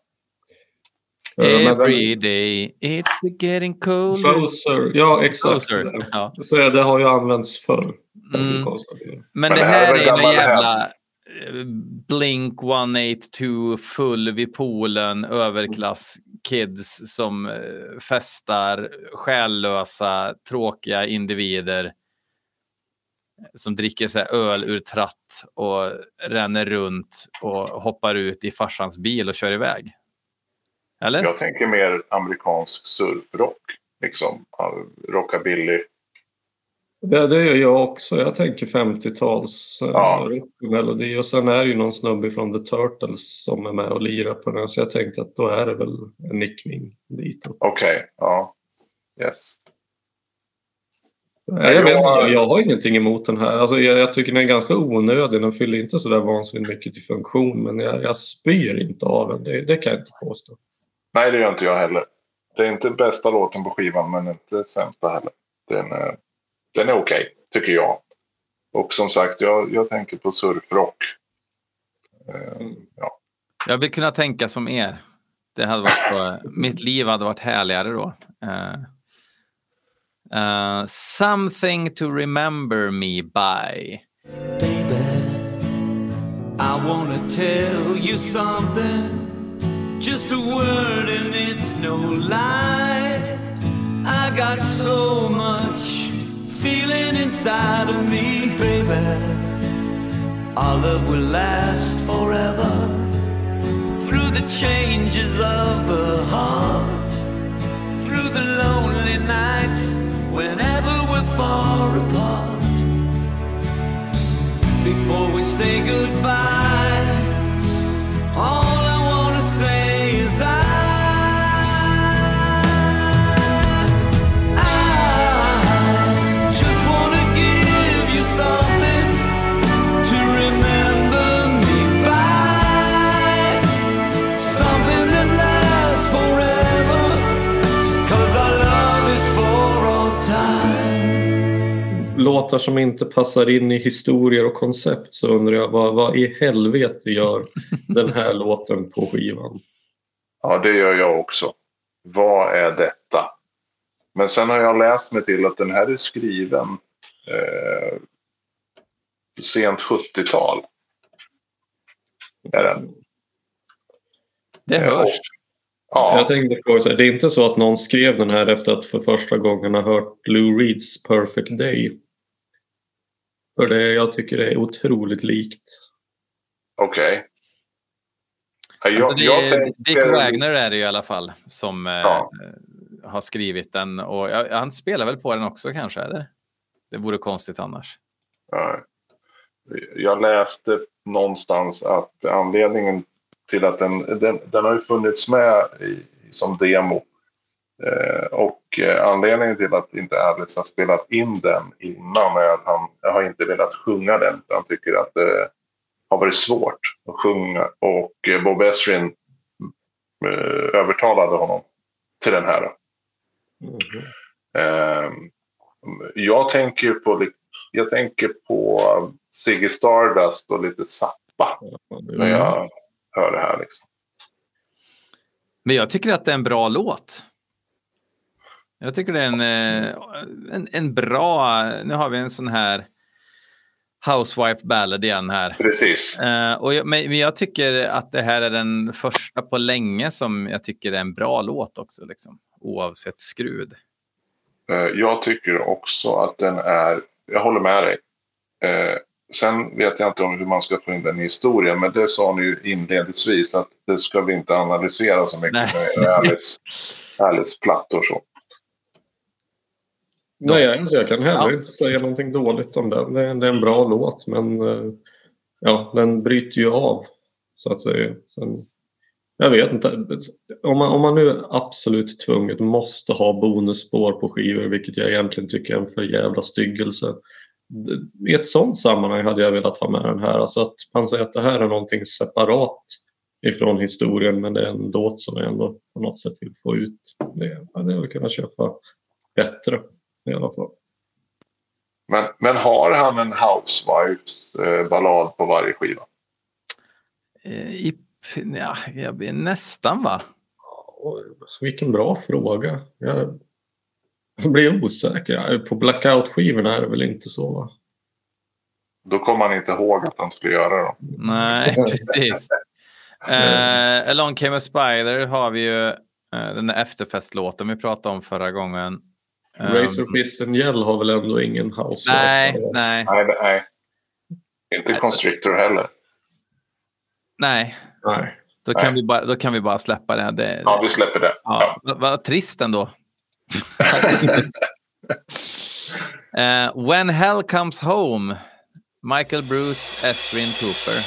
Every day it's getting colder. Closer, ja exakt. Closer. Ja. Så det har ju använts förr. Mm. Men, Men det det här är en jävla eh, Blink 182 full vid poolen överklass kids som eh, festar, själlösa, tråkiga individer eh, som dricker så här öl ur tratt och ränner runt och hoppar ut i farsans bil och kör iväg. Eller? Jag tänker mer amerikansk surfrock. Liksom. Rockabilly. Det, det gör jag också. Jag tänker 50-tals eh, Ja. rockmelodi och sen är det ju någon snubbe från The Turtles som är med och lirar på den. Så jag tänkte att då är det väl en nickning ditåt. Okej, ja. Yes. Nej, jag, vet, inte, jag- har ingenting emot den här. Alltså, jag, jag tycker den är ganska onödig. Den fyller inte så där vansinnigt mycket till funktion. Men jag, jag spyr inte av den. Det, det kan jag inte påstå. Nej, det gör inte jag heller. Det är inte bästa låten på skivan, men inte sämsta heller. Den är, den är okej, tycker jag. Och som sagt, jag, jag tänker på surfrock. Eh, ja. Jag vill kunna tänka som er. Det hade varit mitt liv hade varit härligare då. Eh, eh, something to remember me by. Baby, I wanna tell you something. Just a word and it's no lie. I got so much feeling inside of me, baby. our love will last forever. Through the changes of the heart, through the lonely nights, whenever we're far apart. Before we say goodbye, all Låtar som inte passar in i historier och koncept så undrar jag vad, vad i helvete gör den här låten på skivan? Ja, det gör jag också. Vad är detta? Men sen har jag läst mig till att den här är skriven eh, sent 70-tal. Är den. Det hörs. Ja, Jag tänkte här, det är inte så att någon skrev den här efter att för första gången ha hört Lou Reeds Perfect Day? För det jag tycker det är otroligt likt. okej. Ja, Jag, Alltså det jag är, tänker- Dick Wagner är det ju i alla fall som eh, Ja. eh, har skrivit den. Och ja, han spelar väl på den också kanske? Eller? Det vore konstigt annars. Ja. Jag läste någonstans att anledningen till att den, den, den har ju funnits med i, som demo. Eh, och eh, anledningen till att inte Alice har spelat in den innan är att han har inte velat sjunga den. Han tycker att det har varit svårt att sjunga. Och eh, Bob Ezrin eh, övertalade honom till den här. Eh, jag tänker på, jag tänker på Ziggy Stardust och lite Zappa när jag hör det här. Liksom. Men jag tycker att det är en bra låt. Jag tycker det är en, eh, en, en bra... Nu har vi en sån här Housewife Ballad igen här. Precis. Eh, och jag, men jag tycker att det här är den första på länge som jag tycker är en bra låt också. Liksom, oavsett skrud. Eh, jag tycker också att den är, jag håller med dig. Eh, sen vet jag inte om hur man ska få in den i historien, men det sa ni ju inledningsvis att det ska vi inte analysera så mycket Nej. med Alice, Alice plattor så. Nej, jag, alltså, jag kan heller Ja. inte säga någonting dåligt om den. Det är, det är en bra låt men eh, ja, den bryter ju av så att säga. Sen, jag vet inte. Om man, om man nu absolut tvunget måste ha bonusspår på skivor, vilket jag egentligen tycker är en för jävla styggelse. I ett sånt sammanhang hade jag velat ha med den här. Alltså att man säger att det här är någonting separat ifrån historien men det är en låt som jag ändå på något sätt vill få ut. Det hade jag kunnat köpa bättre i alla fall. Men, men har han en Housewives eh, ballad på varje skiva? Eh, I, ja, jag blir nästan va? Vilken bra fråga. Jag, jag blir osäker. På Blackout-skivorna är det väl inte så? Va? Då kommer han inte ihåg att han skulle göra det. Nej, precis. Eh, Along came a spider har vi ju eh, den där efterfestlåten vi pratade om förra gången. Ehm, Razor Fist and Yell har väl ändå ingen house? nej, nej, Nej, det- nej. Inte Nej. Constrictor heller. nej. nej. Då kan, Nej. vi bara, då kan vi bara släppa det. det Ja, vi släpper det. ja. Vad vad trist ändå. Eh, When Hell Comes Home, Michael Bruce, Esrin Cooper.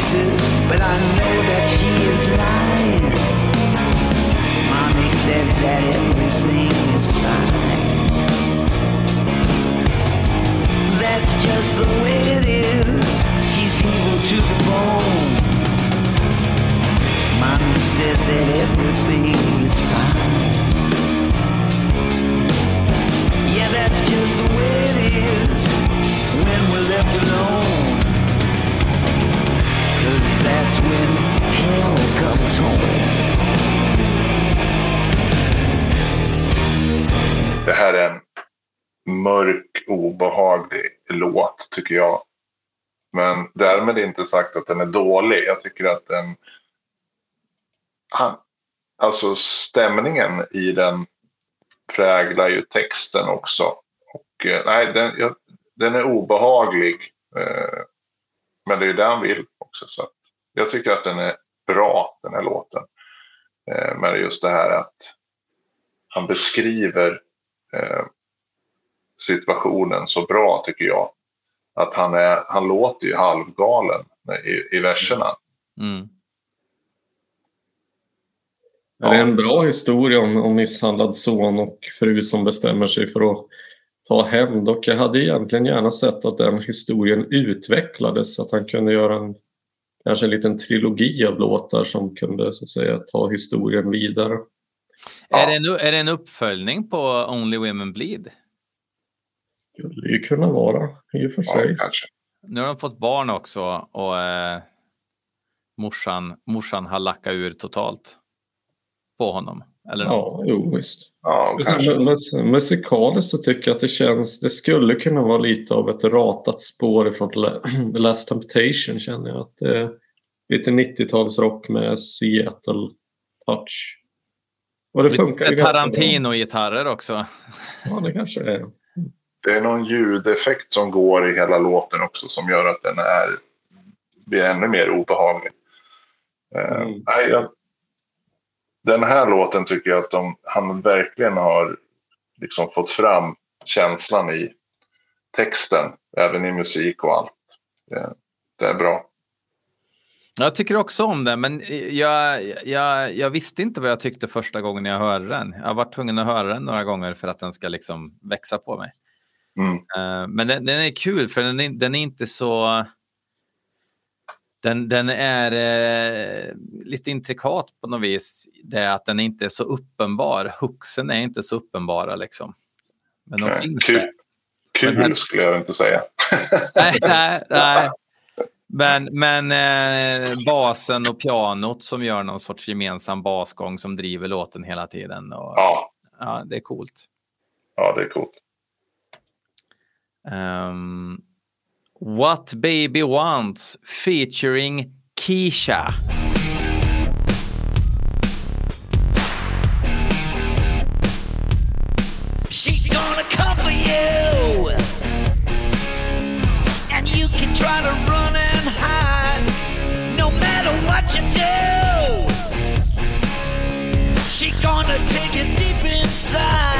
Excuses, but I know that she is lying. Mommy says that everything is fine. That's just the way it is. He's evil to the bone. Mommy says that everything is fine. Yeah, that's just the way it is when we're left alone. Cause that's when hell comes home. Det här är en mörk, obehaglig låt tycker jag. Men därmed inte sagt att den är dålig. Jag tycker att den... Han, alltså stämningen i den präglar ju texten också. Och eh, nej, den, jag, den är obehaglig. Eh, men det är det han vill också. Så att jag tycker att den är bra, den här låten. Eh, men just det här att han beskriver eh, situationen så bra tycker jag. Att han, är, han låter ju halvgalen i, i verserna. Mm. Det är en bra historia om, om misshandlad son och fru som bestämmer sig för att ta hämnd och jag hade egentligen gärna sett att den historien utvecklades så att han kunde göra en kanske en liten trilogi av låtar som kunde så att säga ta historien vidare. Är, det en, är det en uppföljning på Only Women Bleed? Skulle ju kunna vara i och för Ja, sig. kanske. Nu har de fått barn också och eh, morsan, morsan har lackat ur totalt på honom. Eller. Ja, jo visst. Ja, mus- Musikaliskt så tycker jag att det känns, det skulle kunna vara lite av ett ratat spår från The Last Temptation känner jag. Att det är lite 90-talsrock med Seattle touch. Och det funkar Lite. Tarantino-gitarrer också. Ja, det kanske är. Det är någon ljudeffekt som går i hela låten också som gör att den är, blir ännu mer obehaglig. Eh, Mm. nej, jag, den här låten tycker jag att de, han verkligen har liksom fått fram känslan i texten, även i musik och allt. Det, det är bra. Jag tycker också om den, men jag, jag, jag visste inte vad jag tyckte första gången jag hörde den. Jag varit tvungen att höra den några gånger för att den ska liksom växa på mig. Mm. Eh, Men den, den är kul för den är, den är inte så... Den, den är eh, lite intrikat på något vis. Det är att den inte är så uppenbar. Hooksen är inte så uppenbara liksom. Men de finns kul. där. Kul här- skulle jag inte säga. Nej, nej, nej. Men, men eh, basen och pianot som gör någon sorts gemensam basgång som driver låten hela tiden. Och, Ja, ja, det är coolt. ja det är coolt. Um, What Baby Wants featuring Keisha. She gonna come for you. And you can try to run and hide. No matter what you do. She gonna take you deep inside.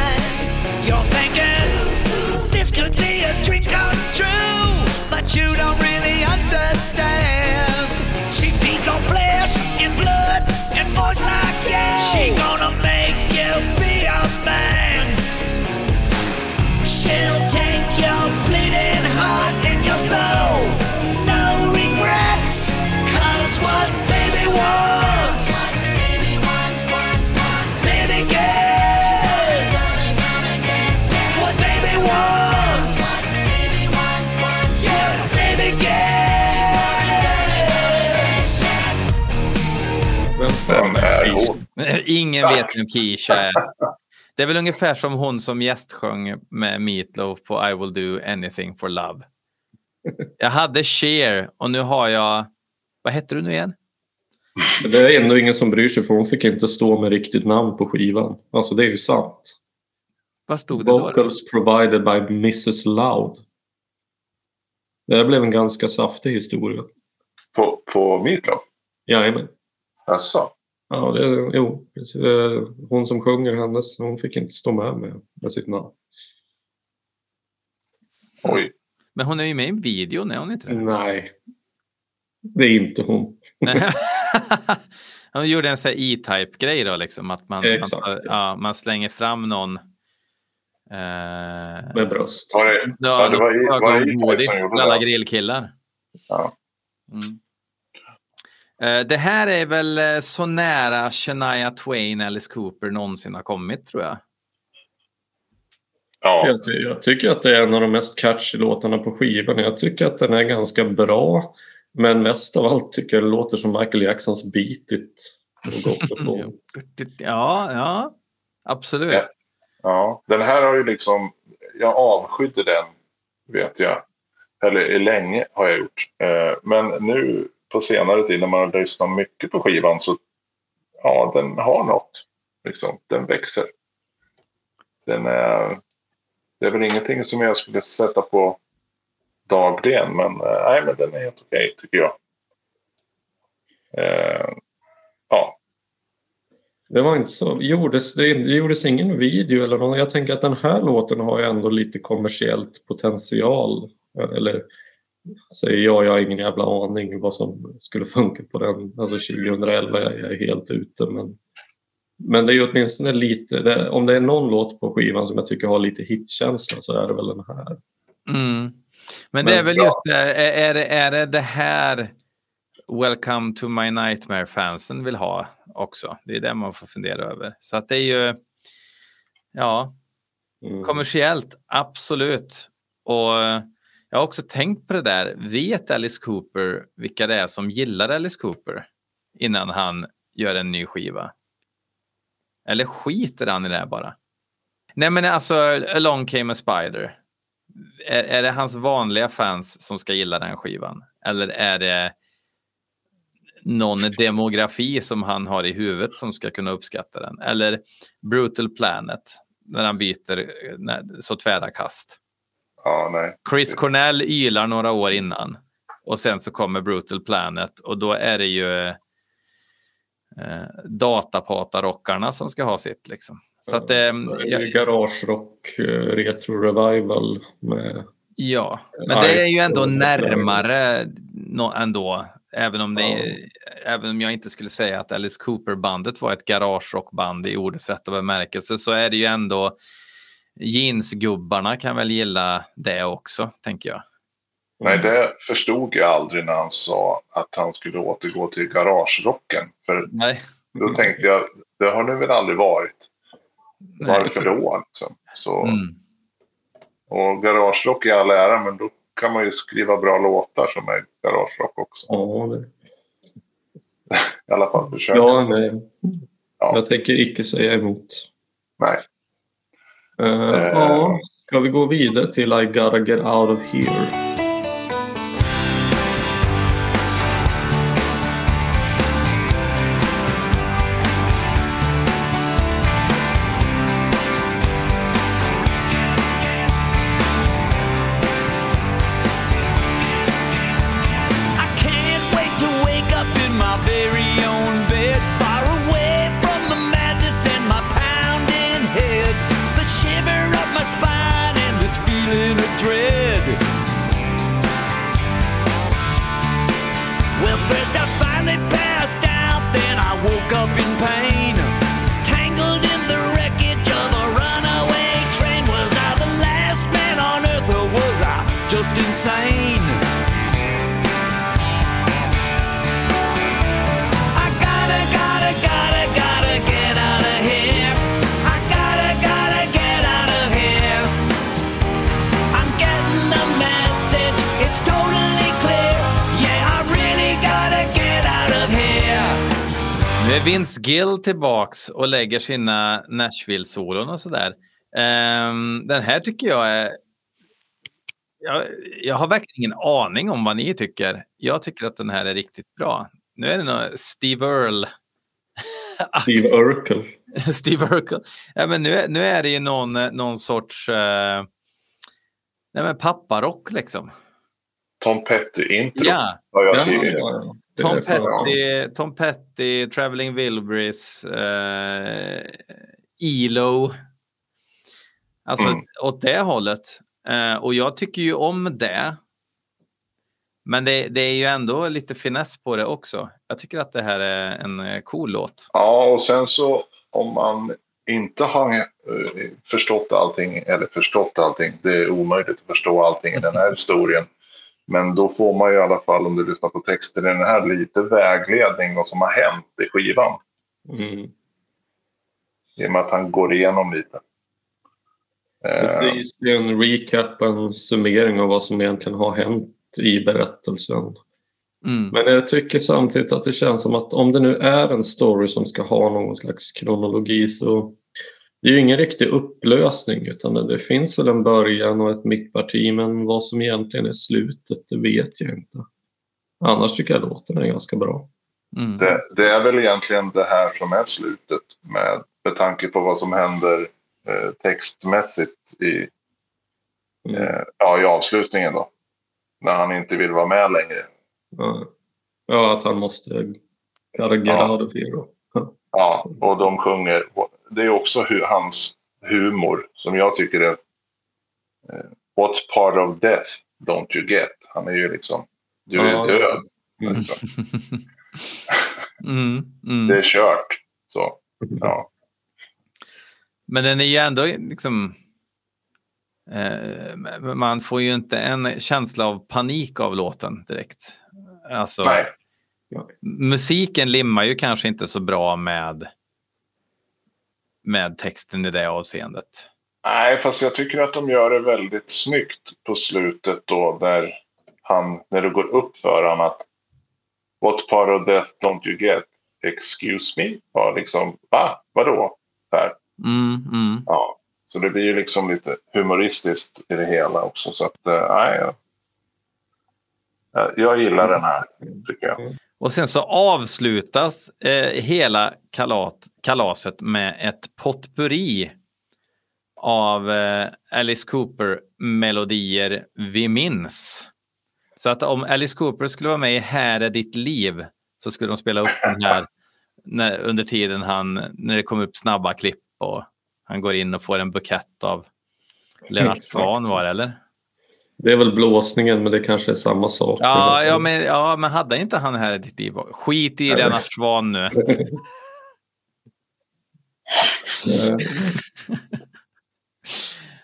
Ingen vet vem Keisha är. Det är väl ungefär som hon som gästsjöng med Meatloaf på I will do anything for love. Jag hade Cher och nu har jag... Vad heter du nu igen? Det är ändå ingen som bryr sig för hon fick inte stå med riktigt namn på skivan. Alltså det är ju sant. Vad stod det då? Vocals provided by Mrs Loud. Det här blev en ganska saftig historia. På, på Meatloaf? Jajamän. Alltså, Ja, det, jo. Eh, hon som sjunger hennes, hon fick inte stå med med, med sitt namn. oj. Men hon är ju med i en video, är hon inte det? Nej, det är inte hon. Hon gjorde en sån här E-Type-grej då, liksom. Att man, Exakt, man, ja. ja, man slänger fram någon... Eh, Med bröst. Var det, ja, det var, något var gjorde till alla det? grillkillar. Ja. Mm. Eh, det här är väl eh, så nära Shania Twain, Alice Cooper någonsin har kommit, tror jag. Ja, Jag, ty- jag tycker att det är en av de mest catchy låtarna på skivan. Jag tycker att den är ganska bra. Men mest av allt tycker jag det låter som Michael Jacksons Beat It. Ja, ja, absolut. Ja. ja. Den här har ju liksom, jag avskydde den, vet jag. Eller länge har jag gjort. Eh, Men nu på senare tid när man har lyssnat mycket på skivan så, ja, den har något. Liksom, den växer. Den är, det är väl ingenting som jag skulle sätta på dagligen, men eh, nej, men den är helt okej tycker jag. Eh, ja, Det var inte så. Gjordes, det, det gjordes ingen video eller något. Jag tänker att den här låten har ju ändå lite kommersiellt potential. Eller säger jag, jag har ingen jävla aning vad som skulle funka på den. Alltså 2011 jag är jag helt ute. Men, men det är ju åtminstone lite, det, om det är någon låt på skivan som jag tycker har lite hitkänsla så är det väl den här. Mm. Men det är Men väl bra. just det, är, är, det, är det det här Welcome to my nightmare-fansen vill ha också? Det är det man får fundera över. Så att det är ju, ja, Mm. kommersiellt, absolut. Och jag har också tänkt på det där, vet Alice Cooper vilka det är som gillar Alice Cooper innan han gör en ny skiva? Eller skiter han i det här bara? Nej men alltså, Along came a spider. Är, är det hans vanliga fans som ska gilla den skivan? Eller är det någon demografi som han har i huvudet som ska kunna uppskatta den? Eller Brutal Planet, när han byter så tvära kast. ja. Chris Cornell ylar några år innan och sen så kommer Brutal Planet och då är det ju eh, datapatarockarna som ska ha sitt liksom. Så att eh, Så är det ja, Garage Rock eh, Retro Revival med ja, men det är ju ändå närmare ändå. Även om, det är, även om jag inte skulle säga att Alice Cooper-bandet var ett garagerockband i ordets rätta bemärkelse så är det ju ändå jeansgubbarna kan väl gilla det också, tänker jag. Nej, det förstod jag aldrig när han sa att han skulle återgå till garagerocken. För Nej. då tänkte jag, det har det väl aldrig varit. Nej. Varför då? Liksom? Så, Mm. Och garagerock i all ära, men då kan man ju skriva bra låtar som är garagerock också. Ja, det, I alla fall försöka. ja nej. Ja. jag tänker icke säga emot. Nej. Uh, Eh. Ja, ska vi gå vidare till I gotta get out of here? Tillbaks och lägger sina Nashville-solon och sådär. Ehm, den här tycker jag är... Jag, jag har verkligen ingen aning om vad ni tycker. Jag tycker att den här är riktigt bra. Nu är det nog Steve Earle. Steve Urkel. Steve Urkel. Ja, men nu, är- nu är det ju någon, någon sorts eh, nej, men papparock liksom. Tom Petty-intro Ja, jag Ja, Tom Petty, Tom Petty, Traveling Wilburys, eh, ELO. Alltså Mm. åt det hållet. Eh, och jag tycker ju om det. Men det, det är ju ändå lite finess på det också. Jag tycker att det här är en eh, cool låt. Ja, och sen så om man inte har eh, förstått allting, eller förstått allting, det är omöjligt att förstå allting i den här historien. Men då får man ju i alla fall, om du lyssnar på texten i den här, lite vägledning vad som har hänt i skivan. Mm. I och med att han går igenom lite. Eh, Precis, det är en recap, en summering av vad som egentligen har hänt i berättelsen. Mm. Men jag tycker samtidigt att det känns som att om det nu är en story som ska ha någon slags kronologi så det är ju ingen riktig upplösning utan det finns väl en början och ett mittparti men vad som egentligen är slutet det vet jag inte. Annars tycker jag låten är ganska bra. Mm. det, det är väl egentligen det här som är slutet med, med tanke på vad som händer eh, textmässigt i, Mm. eh, ja, i avslutningen då. När han inte vill vara med längre. Ja. ja, att han måste Ja. Ja, och de sjunger. Det är också hu hans humor som jag tycker är eh, What part of death don't you get? Han är ju liksom, du är Ja. död. Liksom. Mm. Mm. Det är kört. Så, ja. Men den är ju ändå liksom... Eh, man får ju inte en känsla av panik av låten direkt. Alltså, Nej, musiken limmar ju kanske inte så bra med, med texten i det avseendet. Nej, fast jag tycker att de gör det väldigt snyggt på slutet då när, han, när det går upp för honom att What part of death don't you get? Excuse me? Ja, liksom, va? Vadå? Här. Mm, mm. Ja. Så det blir ju liksom lite humoristiskt i det hela också. Så att, eh, nej, jag, jag- jag gillar den här, tycker jag. Och sen så avslutas eh, hela kalat, kalaset med ett potpurri av eh, Alice Cooper-melodier vi minns. Så att om Alice Cooper skulle vara med i Här är ditt liv så skulle de spela upp den här när, under tiden han, när det kommer upp snabba klipp och han går in och får en bukett av Lennart. Swahn var det eller? Det är väl blåsningen men det kanske är samma sak. Ja, ja, men, ja, men hade inte han här ditt liv? Skit i. Lennart Swahn nu. Eh.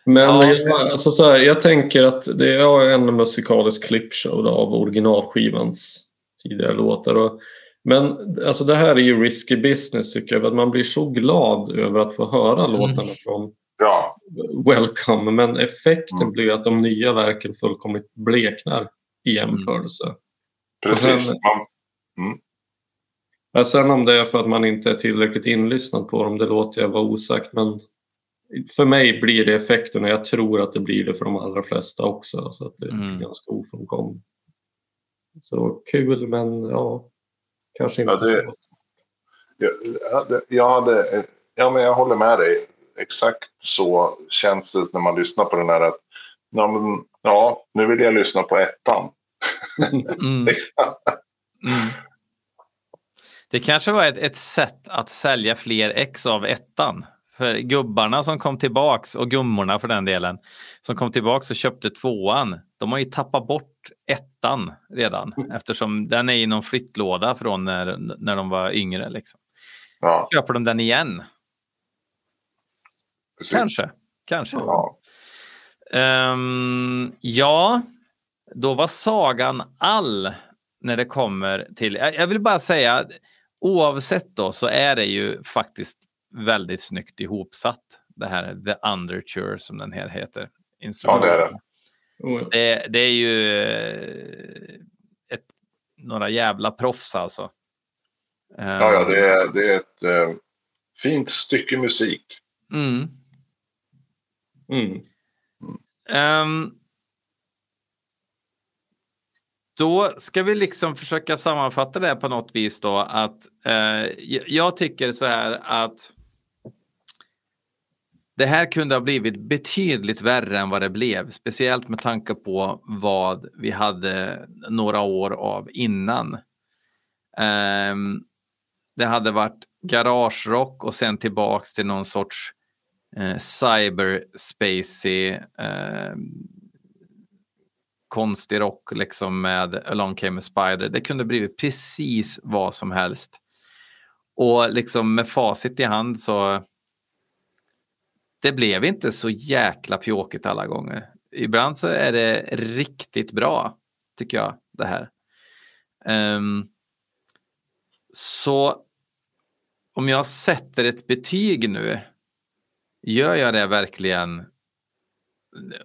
Men Ja. jag, alltså så här, jag tänker att det är en musikalisk clipshow då, av originalskivans tidigare låtar. Och, men alltså det här är ju risky business tycker jag. Att man blir så glad över att få höra låtarna från Ja, Welcome. Men effekten Mm. blir att de nya verken fullkomligt bleknar i jämförelse. precis. sen- Ja, sen om det är för att man inte är tillräckligt inlyssnad på dem, det låter jag vara osagt. Men för mig blir det effekten och jag tror att det blir det för de allra flesta också. Så att det är Mm. ganska ofrånkomligt. Så kul men ja, kanske inte Ja, det- så. jag, jag hade, ja men jag håller med dig. Exakt så känns det när man lyssnar på den här. Att, ja, men, ja, nu vill jag lyssna på ettan. Mm, mm. Det kanske var ett, ett sätt att sälja fler ex av ettan. För gubbarna som kom tillbaks och gummorna för den delen som kom tillbaks och köpte tvåan. De har ju tappat bort ettan redan eftersom den är i någon flyttlåda från när, när de var yngre. Liksom. Ja, Köper de den igen? Precis. Kanske. Kanske. Ja. Ehm, ja, då var sagan all när det kommer till... Jag, jag vill bara säga, oavsett då så är det ju faktiskt väldigt snyggt ihopsatt. Det här The Underture som den här heter. Ja, det är det. Oh. Det, det är ju eh, ett, några jävla proffs alltså. Ja, ja, det är, det är ett eh, fint stycke musik. Mm. Mm. Um, då ska vi liksom försöka sammanfatta det på något vis då att eh, jag- tycker så här att det här kunde ha blivit betydligt värre än vad det blev, speciellt med tanke på vad vi hade några år av innan. Ehm, det hade varit garagerock och sen tillbaks till någon sorts eh, cyberspacey eh, konstig rock liksom med Along came a spider. Det kunde blivit precis vad som helst. Och liksom med facit i hand så det blev inte så jäkla pjåkigt alla gånger. Ibland så är det riktigt bra, tycker jag, det här. Um, så om jag sätter ett betyg nu, gör jag det verkligen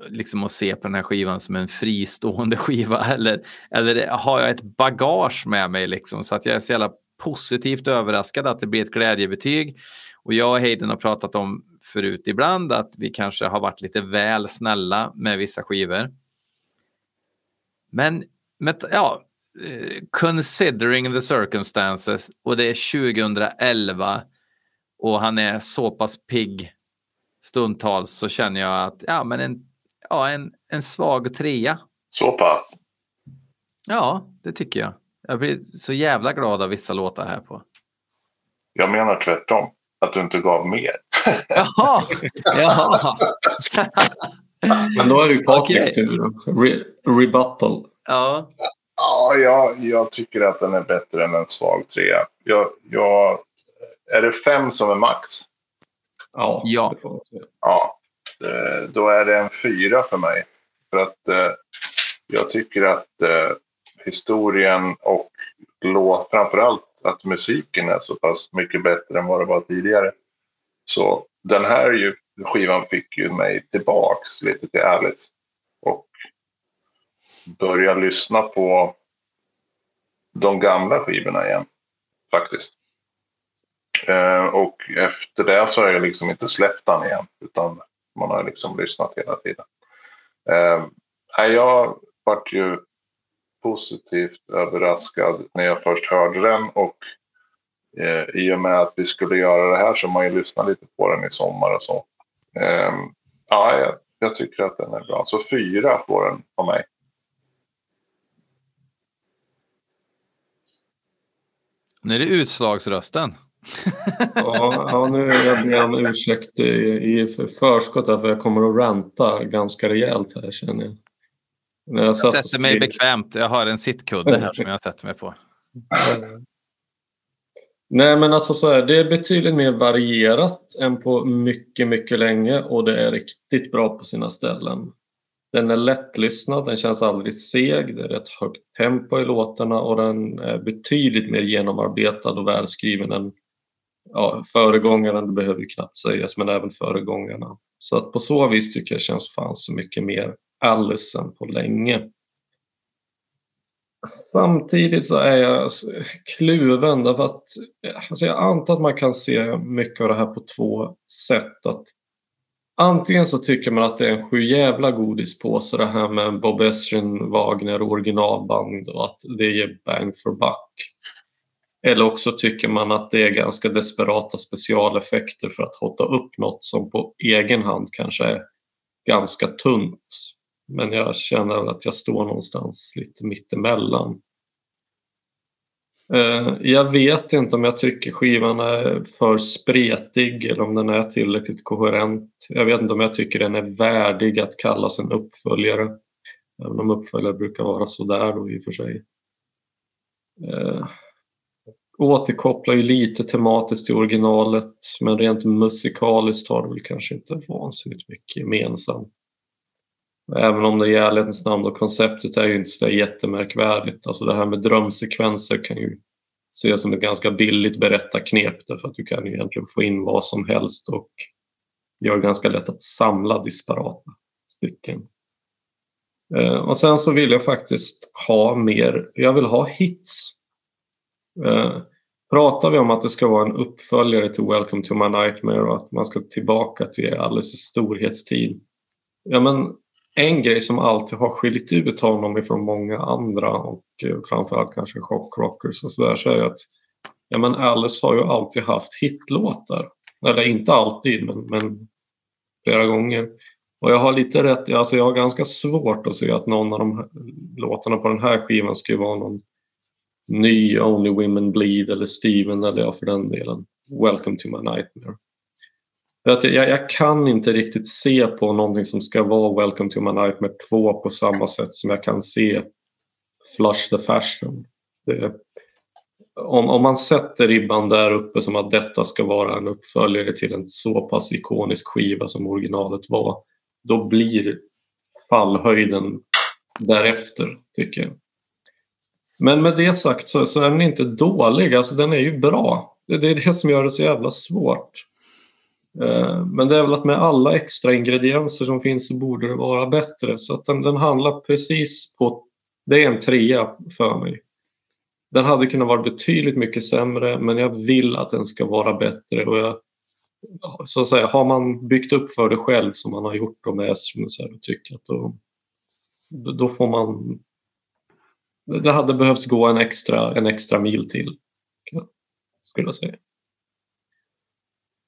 liksom att se på den här skivan som en fristående skiva eller, eller har jag ett bagage med mig liksom så att jag är så jävla positivt överraskad att det blir ett glädjebetyg. Och jag och Hayden har pratat om förut ibland att vi kanske har varit lite väl snälla med vissa skivor. Men med, ja, eh, considering the circumstances och det är 2011 och han är så pass pigg stundtals så känner jag att ja, men en, ja, en, en svag trea. Så pass? Ja, det tycker jag. Jag blir så jävla glad av vissa låtar här på. Jag menar tvärtom. Att du inte gav mer. Jaha! Jaha. Men då är det ju Patriks Okej. tur. Re rebuttal. ja. Ja, jag, jag tycker att den är bättre än en svag trea. Jag, jag, är det fem som är max? Ja. Ja. det får man säga. Ja, då är det en fyra för mig. För att eh, jag tycker att eh, historien och låt, framförallt att musiken är så pass mycket bättre än vad det var tidigare. Så den här ju, skivan fick ju mig tillbaks lite till Alice och börja lyssna på de gamla skivorna igen faktiskt. Eh, och efter det så har jag liksom inte släppt den igen utan man har liksom lyssnat hela tiden. Eh, jag vart ju positivt överraskad när jag först hörde den och eh, i och med att vi skulle göra det här så har man ju lyssnat lite på den i sommar och så. Eh, ja, jag, jag tycker att den är bra. Så fyra får den av mig. Nu är det utslagsrösten. Ja, ja, nu jag ber om ursäkt i, i för- förskott här, för jag kommer att ranta ganska rejält här känner jag. När jag Jag sätter mig skrev- bekvämt. Jag har en sittkudde här som jag sätter mig på. Nej men alltså så här, det är betydligt mer varierat än på mycket, mycket länge och det är riktigt bra på sina ställen. Den är lättlyssnad, den känns aldrig seg, det är ett högt tempo i låtarna och den är betydligt mer genomarbetad och välskriven än ja, föregångaren, det behöver ju knappt sägas, men även föregångarna. Så att på så vis tycker jag känns fan så mycket mer Alice än på länge. Samtidigt så är jag kluven därför att alltså jag antar att man kan se mycket av det här på två sätt. Att antingen så tycker man att det är en sju jävla godispåse det här med Bob Esrin, Wagner och originalband och att det ger bang for buck. Eller också tycker man att det är ganska desperata specialeffekter för att hotta upp något som på egen hand kanske är ganska tunt. Men jag känner att jag står någonstans lite mittemellan. Eh, jag vet inte om jag tycker skivan är för spretig eller om den är tillräckligt koherent. Jag vet inte om jag tycker den är värdig att kallas en uppföljare. Även om uppföljare brukar vara sådär då i och för sig. Eh, Återkopplar ju lite tematiskt till originalet men rent musikaliskt har det väl kanske inte vansinnigt mycket gemensamt. Även om det i ärlighetens namn och konceptet är ju inte så jättemärkvärdigt. Alltså det här med drömsekvenser kan ju ses som ett ganska billigt berättarknep därför att du kan ju egentligen få in vad som helst och gör det ganska lätt att samla disparata stycken. Eh, och sen så vill jag faktiskt ha mer, jag vill ha hits. Eh, Pratar vi om att det ska vara en uppföljare till Welcome to my nightmare och att man ska tillbaka till Alices storhetstid. Ja, men en grej som alltid har skilt ut honom ifrån många andra och eh, framförallt kanske chockrockers och sådär så är ju att ja, men Alice har ju alltid haft hitlåtar. Eller inte alltid men, men flera gånger. Och jag har lite rätt, alltså jag har ganska svårt att se att någon av de här låtarna på den här skivan skulle vara någon ny Only Women Bleed eller Steven eller ja, för den delen Welcome to my nightmare. För att jag, jag kan inte riktigt se på någonting som ska vara Welcome to my nightmare 2 på samma sätt som jag kan se Flush the Fashion. Det, om, om man sätter ribban där uppe som att detta ska vara en uppföljare till en så pass ikonisk skiva som originalet var, då blir fallhöjden därefter, tycker jag. Men med det sagt så, så är den inte dålig, alltså den är ju bra. Det, det är det som gör det så jävla svårt. Eh, Men det är väl att med alla extra ingredienser som finns så borde det vara bättre. Så att den, den handlar precis på... Det är en trea för mig. Den hade kunnat vara betydligt mycket sämre men jag vill att den ska vara bättre. Och jag, så att säga, har man byggt upp för det själv som man har gjort med Esrum så här, och tycker att då då får man... Det hade behövts gå en extra, en extra mil till. Skulle jag säga.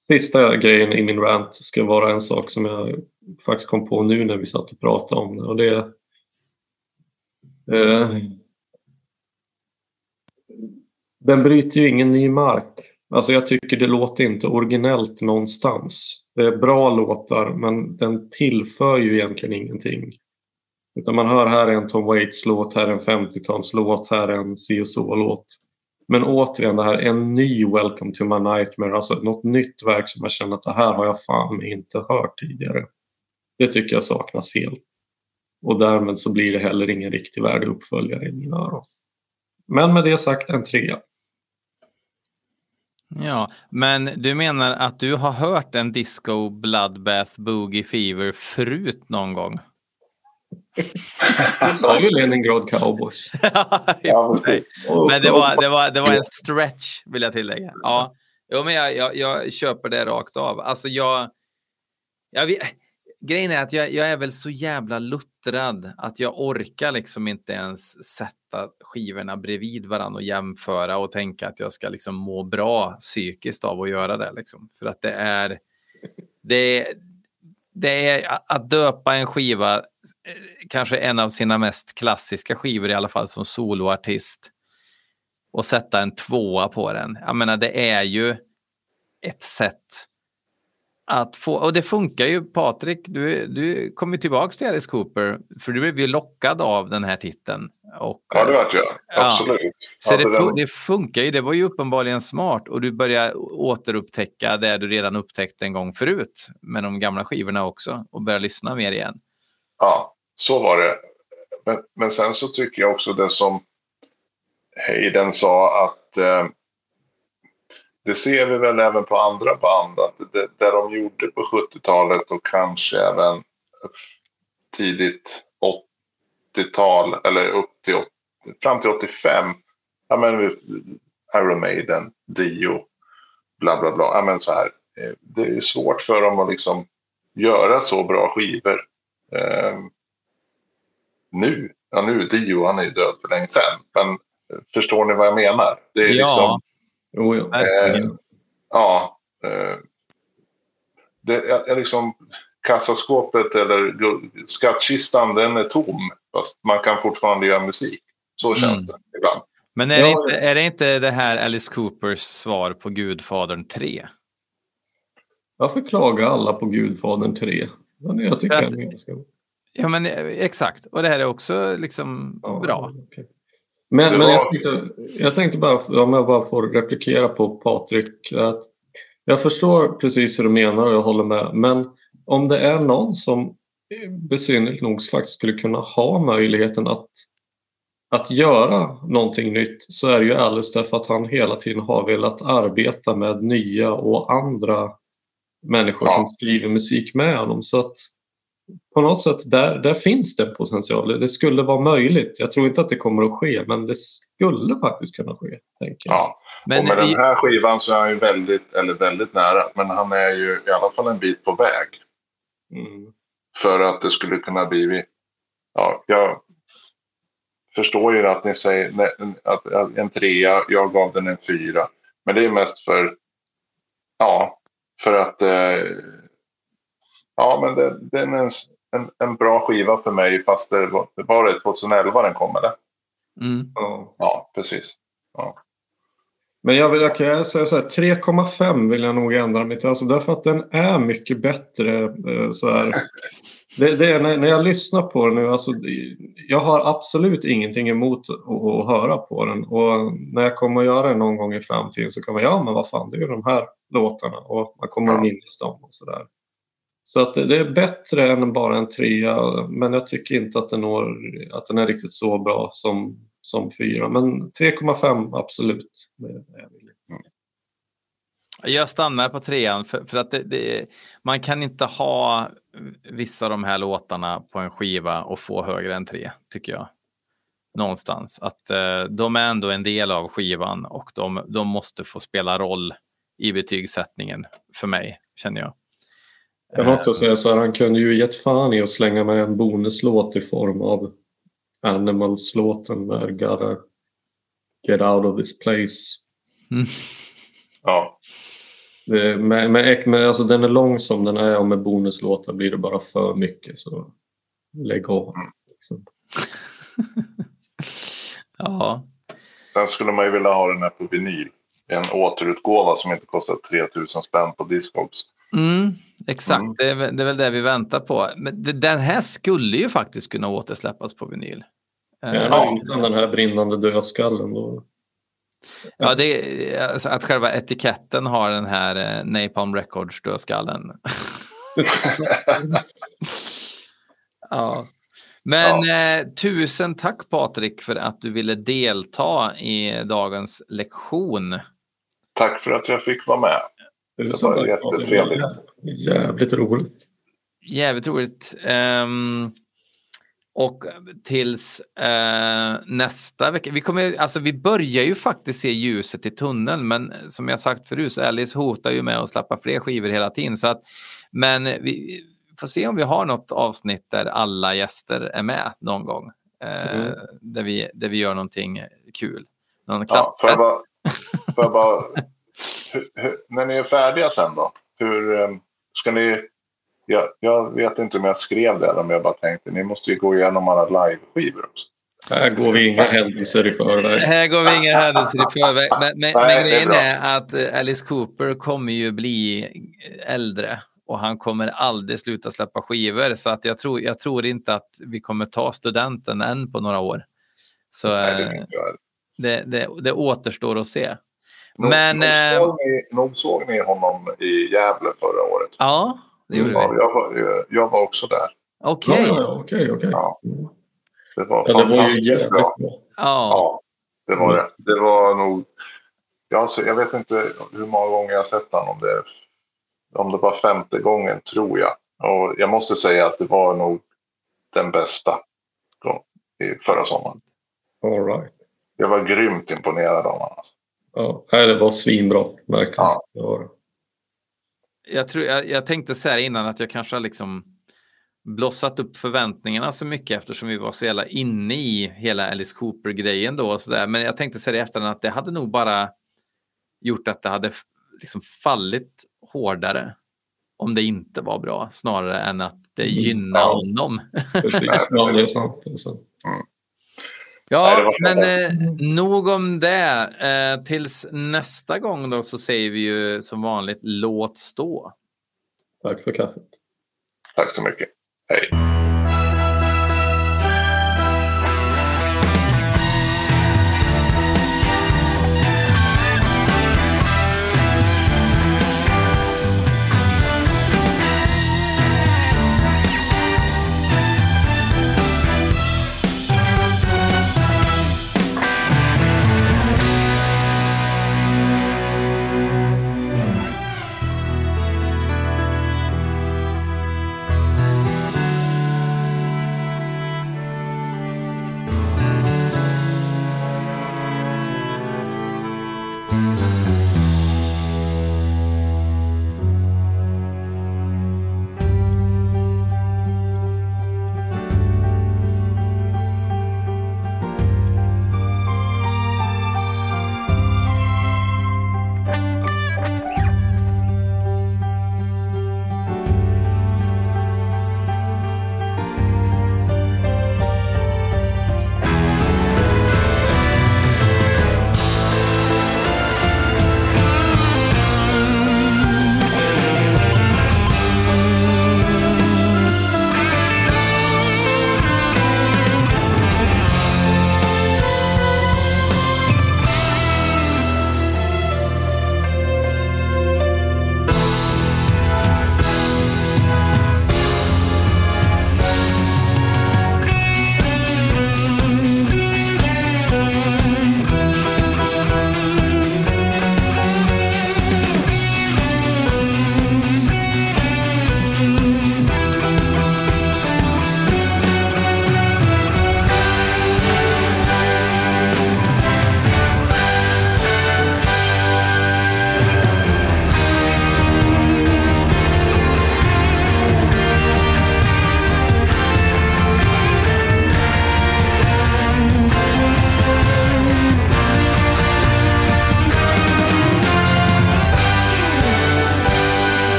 Sista grejen i min rant ska vara en sak som jag faktiskt kom på nu när vi satt och pratade om det. Och det eh, den bryter ju ingen ny mark. Alltså jag tycker det låter inte originellt någonstans. Det är bra låtar men den tillför ju egentligen ingenting. Utan man hör här är en Tom Waits låt, här är en 50-talslåt, här är en si och så-låt. Men återigen, det här är en ny Welcome to my nightmare, alltså något nytt verk som jag känner att det här har jag fan inte hört tidigare. Det tycker jag saknas helt. Och därmed så blir det heller ingen riktig värdig uppföljare i mina öron. Men med det sagt en trea. Ja, men du menar att du har hört en disco bloodbath boogie fever förut någon gång? Jag sa ju Leningrad Cowboys. Ja, Men det var, det, var, det var en stretch, vill jag tillägga. Ja, jo, men jag, jag, jag köper det rakt av. Alltså jag... jag grejen är att jag, jag är väl så jävla luttrad att jag orkar liksom inte ens sätta skivorna bredvid varandra och jämföra och tänka att jag ska liksom må bra psykiskt av att göra det. Liksom. För att det är... Det, det är att döpa en skiva, eh, kanske en av sina mest klassiska skivor i alla fall som soloartist och sätta en tvåa på den. Jag menar, det är ju ett sätt att få, och det funkar ju Patrik, du, du kom ju tillbaks till Alice Cooper för du blev ju lockad av den här titeln. Och, Ja, det vart jag. Ja. Absolut. så det, den- det funkar ju, det var ju uppenbarligen smart och du börjar återupptäcka det du redan upptäckt en gång förut med de gamla skivorna också och börja lyssna mer igen. Ja, så var det. Men, men sen så tycker jag också det som Hayden sa att eh, det ser vi väl även på andra band att det, det de gjorde på 70-talet och kanske även tidigt 80-tal eller upp till 80, fram till 85. Ja, men Iron Maiden, Dio, bla bla bla. Ja, men så här. eh, Det är svårt för dem att liksom göra så bra skivor. Eh, nu, ja nu, Dio han är ju död för länge sedan. Men eh, förstår ni vad jag menar? Det är Ja. liksom, Jo, ja. Verkligen. ja. Eh, det är, är liksom kassaskåpet eller skattkistan den är tom. Fast man kan fortfarande göra musik. Så känns Mm. det ibland. Men är, det inte, är det inte det här Alice Coopers svar på Gudfadern 3? Varför klagar alla på Gudfadern 3? Men Jag tycker att- den är ganska Ja, men eh, exakt. Och det här är också liksom Ja, bra. okej. Men, men jag, tänkte, jag tänkte bara, om jag bara får replikera på Patrik. Att jag förstår precis hur du menar och jag håller med. Men om det är någon som besynnerligt nog faktiskt skulle kunna ha möjligheten att, att göra någonting nytt så är det ju Alice därför att han hela tiden har velat arbeta med nya och andra människor Ja. som skriver musik med honom. Så att på något sätt, där, där finns det potential. Det skulle vara möjligt. Jag tror inte att det kommer att ske, men det skulle faktiskt kunna ske. Tänker jag. Ja. Men och med i- den här skivan så är han ju väldigt, eller väldigt nära. Men han är ju i alla fall en bit på väg. Mm. För att det skulle kunna bli... Ja, jag förstår ju att ni säger nej, att att en trea, jag gav den en fyra. Men det är mest för... Ja, för att... Eh, ja, men det, den är en, en, en bra skiva för mig fast det var, var det 2011 den kom eller? Mm. Ja. Precis. Ja. Men jag, vill, jag kan säga så här, 3,5 vill jag nog ändra mig till. Alltså därför att den är mycket bättre. eh, Så här. Det, det är när, när jag lyssnar på den nu, alltså, jag har absolut ingenting emot att, att höra på den. Och när jag kommer att göra det någon gång i framtiden så kan man, ja men vad fan, det är ju de här låtarna. Och man kommer att Ja. minnas dem och sådär. Så att det, är bättre än bara en trea, men jag tycker inte att den, når, att den är riktigt så bra som, som fyra. Men 3,5 absolut. Jag. Mm. Jag stannar på trean för, för att det, det, man kan inte ha vissa av de här låtarna på en skiva och få högre än tre, tycker jag. Någonstans. Att eh, de är ändå en del av skivan och de, de måste få spela roll i betygssättningen för mig, känner jag. Jag kan också säga så här, han kunde ju gett fan i att slänga med en bonuslåt i form av Animals-låten med Gotta Get Out of This Place. Ja. Det, med, med, med, alltså den är lång som den är och med bonuslåtar blir det bara för mycket så lägg av. Liksom. Ja, Sen skulle man ju vilja ha den här på vinyl. En återutgåva som inte kostar 3000 spänn på Discogs. Mm, exakt. Mm. Det, är, väl- det är väl det vi väntar på. Men det, den här skulle ju faktiskt kunna återsläppas på vinyl. Eh, Gärna utan den här brinnande dödskallen. Då. Ja, det är, alltså, att själva etiketten har den här eh, Napalm Records dödskallen. ja. Men eh, tusen tack Patrik för att du ville delta i dagens lektion. Tack för att jag fick vara med. Det var jättetrevligt. Jävligt roligt. Jävligt roligt. Ehm, och tills eh, nästa vecka. Vi, kommer, alltså, vi börjar ju faktiskt se ljuset i tunneln, men som jag sagt förut så Alice hotar ju med att släppa fler skivor hela tiden. Så att, men vi får se om vi har något avsnitt där alla gäster är med någon gång. Eh, Mm. där, vi, där vi gör någonting kul. Någon Ja, får jag klassfest. bara, får jag bara, hur, hur, när ni är färdiga sen då? Hur eh, ska ni... Jag, jag vet inte om jag skrev det eller om jag bara tänkte ni måste ju gå igenom alla live-skivor också. Här går vi inga händelser i förväg. Här går vi inga händelser i förväg. Men, men, Nej, men det är grejen bra. är att eh, Alice Cooper kommer ju bli äldre och han kommer aldrig sluta släppa skivor. Så att jag, tror, jag tror inte att vi kommer ta studenten än på några år. Så Nej, det eh, det, det, det återstår att se. Men, nog, eh, såg ni, nog såg ni honom i Gävle förra året? Ja, det gjorde Ja, vi. jag, var, jag var också där. Okej. Ja, ja, okej, okej. Ja. Det var Ja, det var ju fantastiskt jävligt bra. bra. Ja. Ja, det var det. Det var nog... Jag, se- jag vet inte hur många gånger jag har sett honom. Om det, om det var femte gången, tror jag. Och jag måste säga att det var nog den bästa förra sommaren. All right. Jag var grymt imponerad av honom. Alltså. Ja, det var svinbra, verkligen. Ja. Det var det. jag, tror, jag, jag tänkte så här innan att jag kanske har liksom blossat upp förväntningarna så mycket eftersom vi var så jävla inne i hela Alice Cooper-grejen då och så där. Men jag tänkte så här i efterhand att det hade nog bara gjort att det hade liksom fallit hårdare om det inte var bra snarare än att det gynnar Ja. honom. Precis. Ja, det är sant. Det är sant. Nej, Ja, men eh, nog om det. Eh, tills nästa gång då så säger vi ju som vanligt låt stå. Tack för kaffet. Tack så mycket. Hej.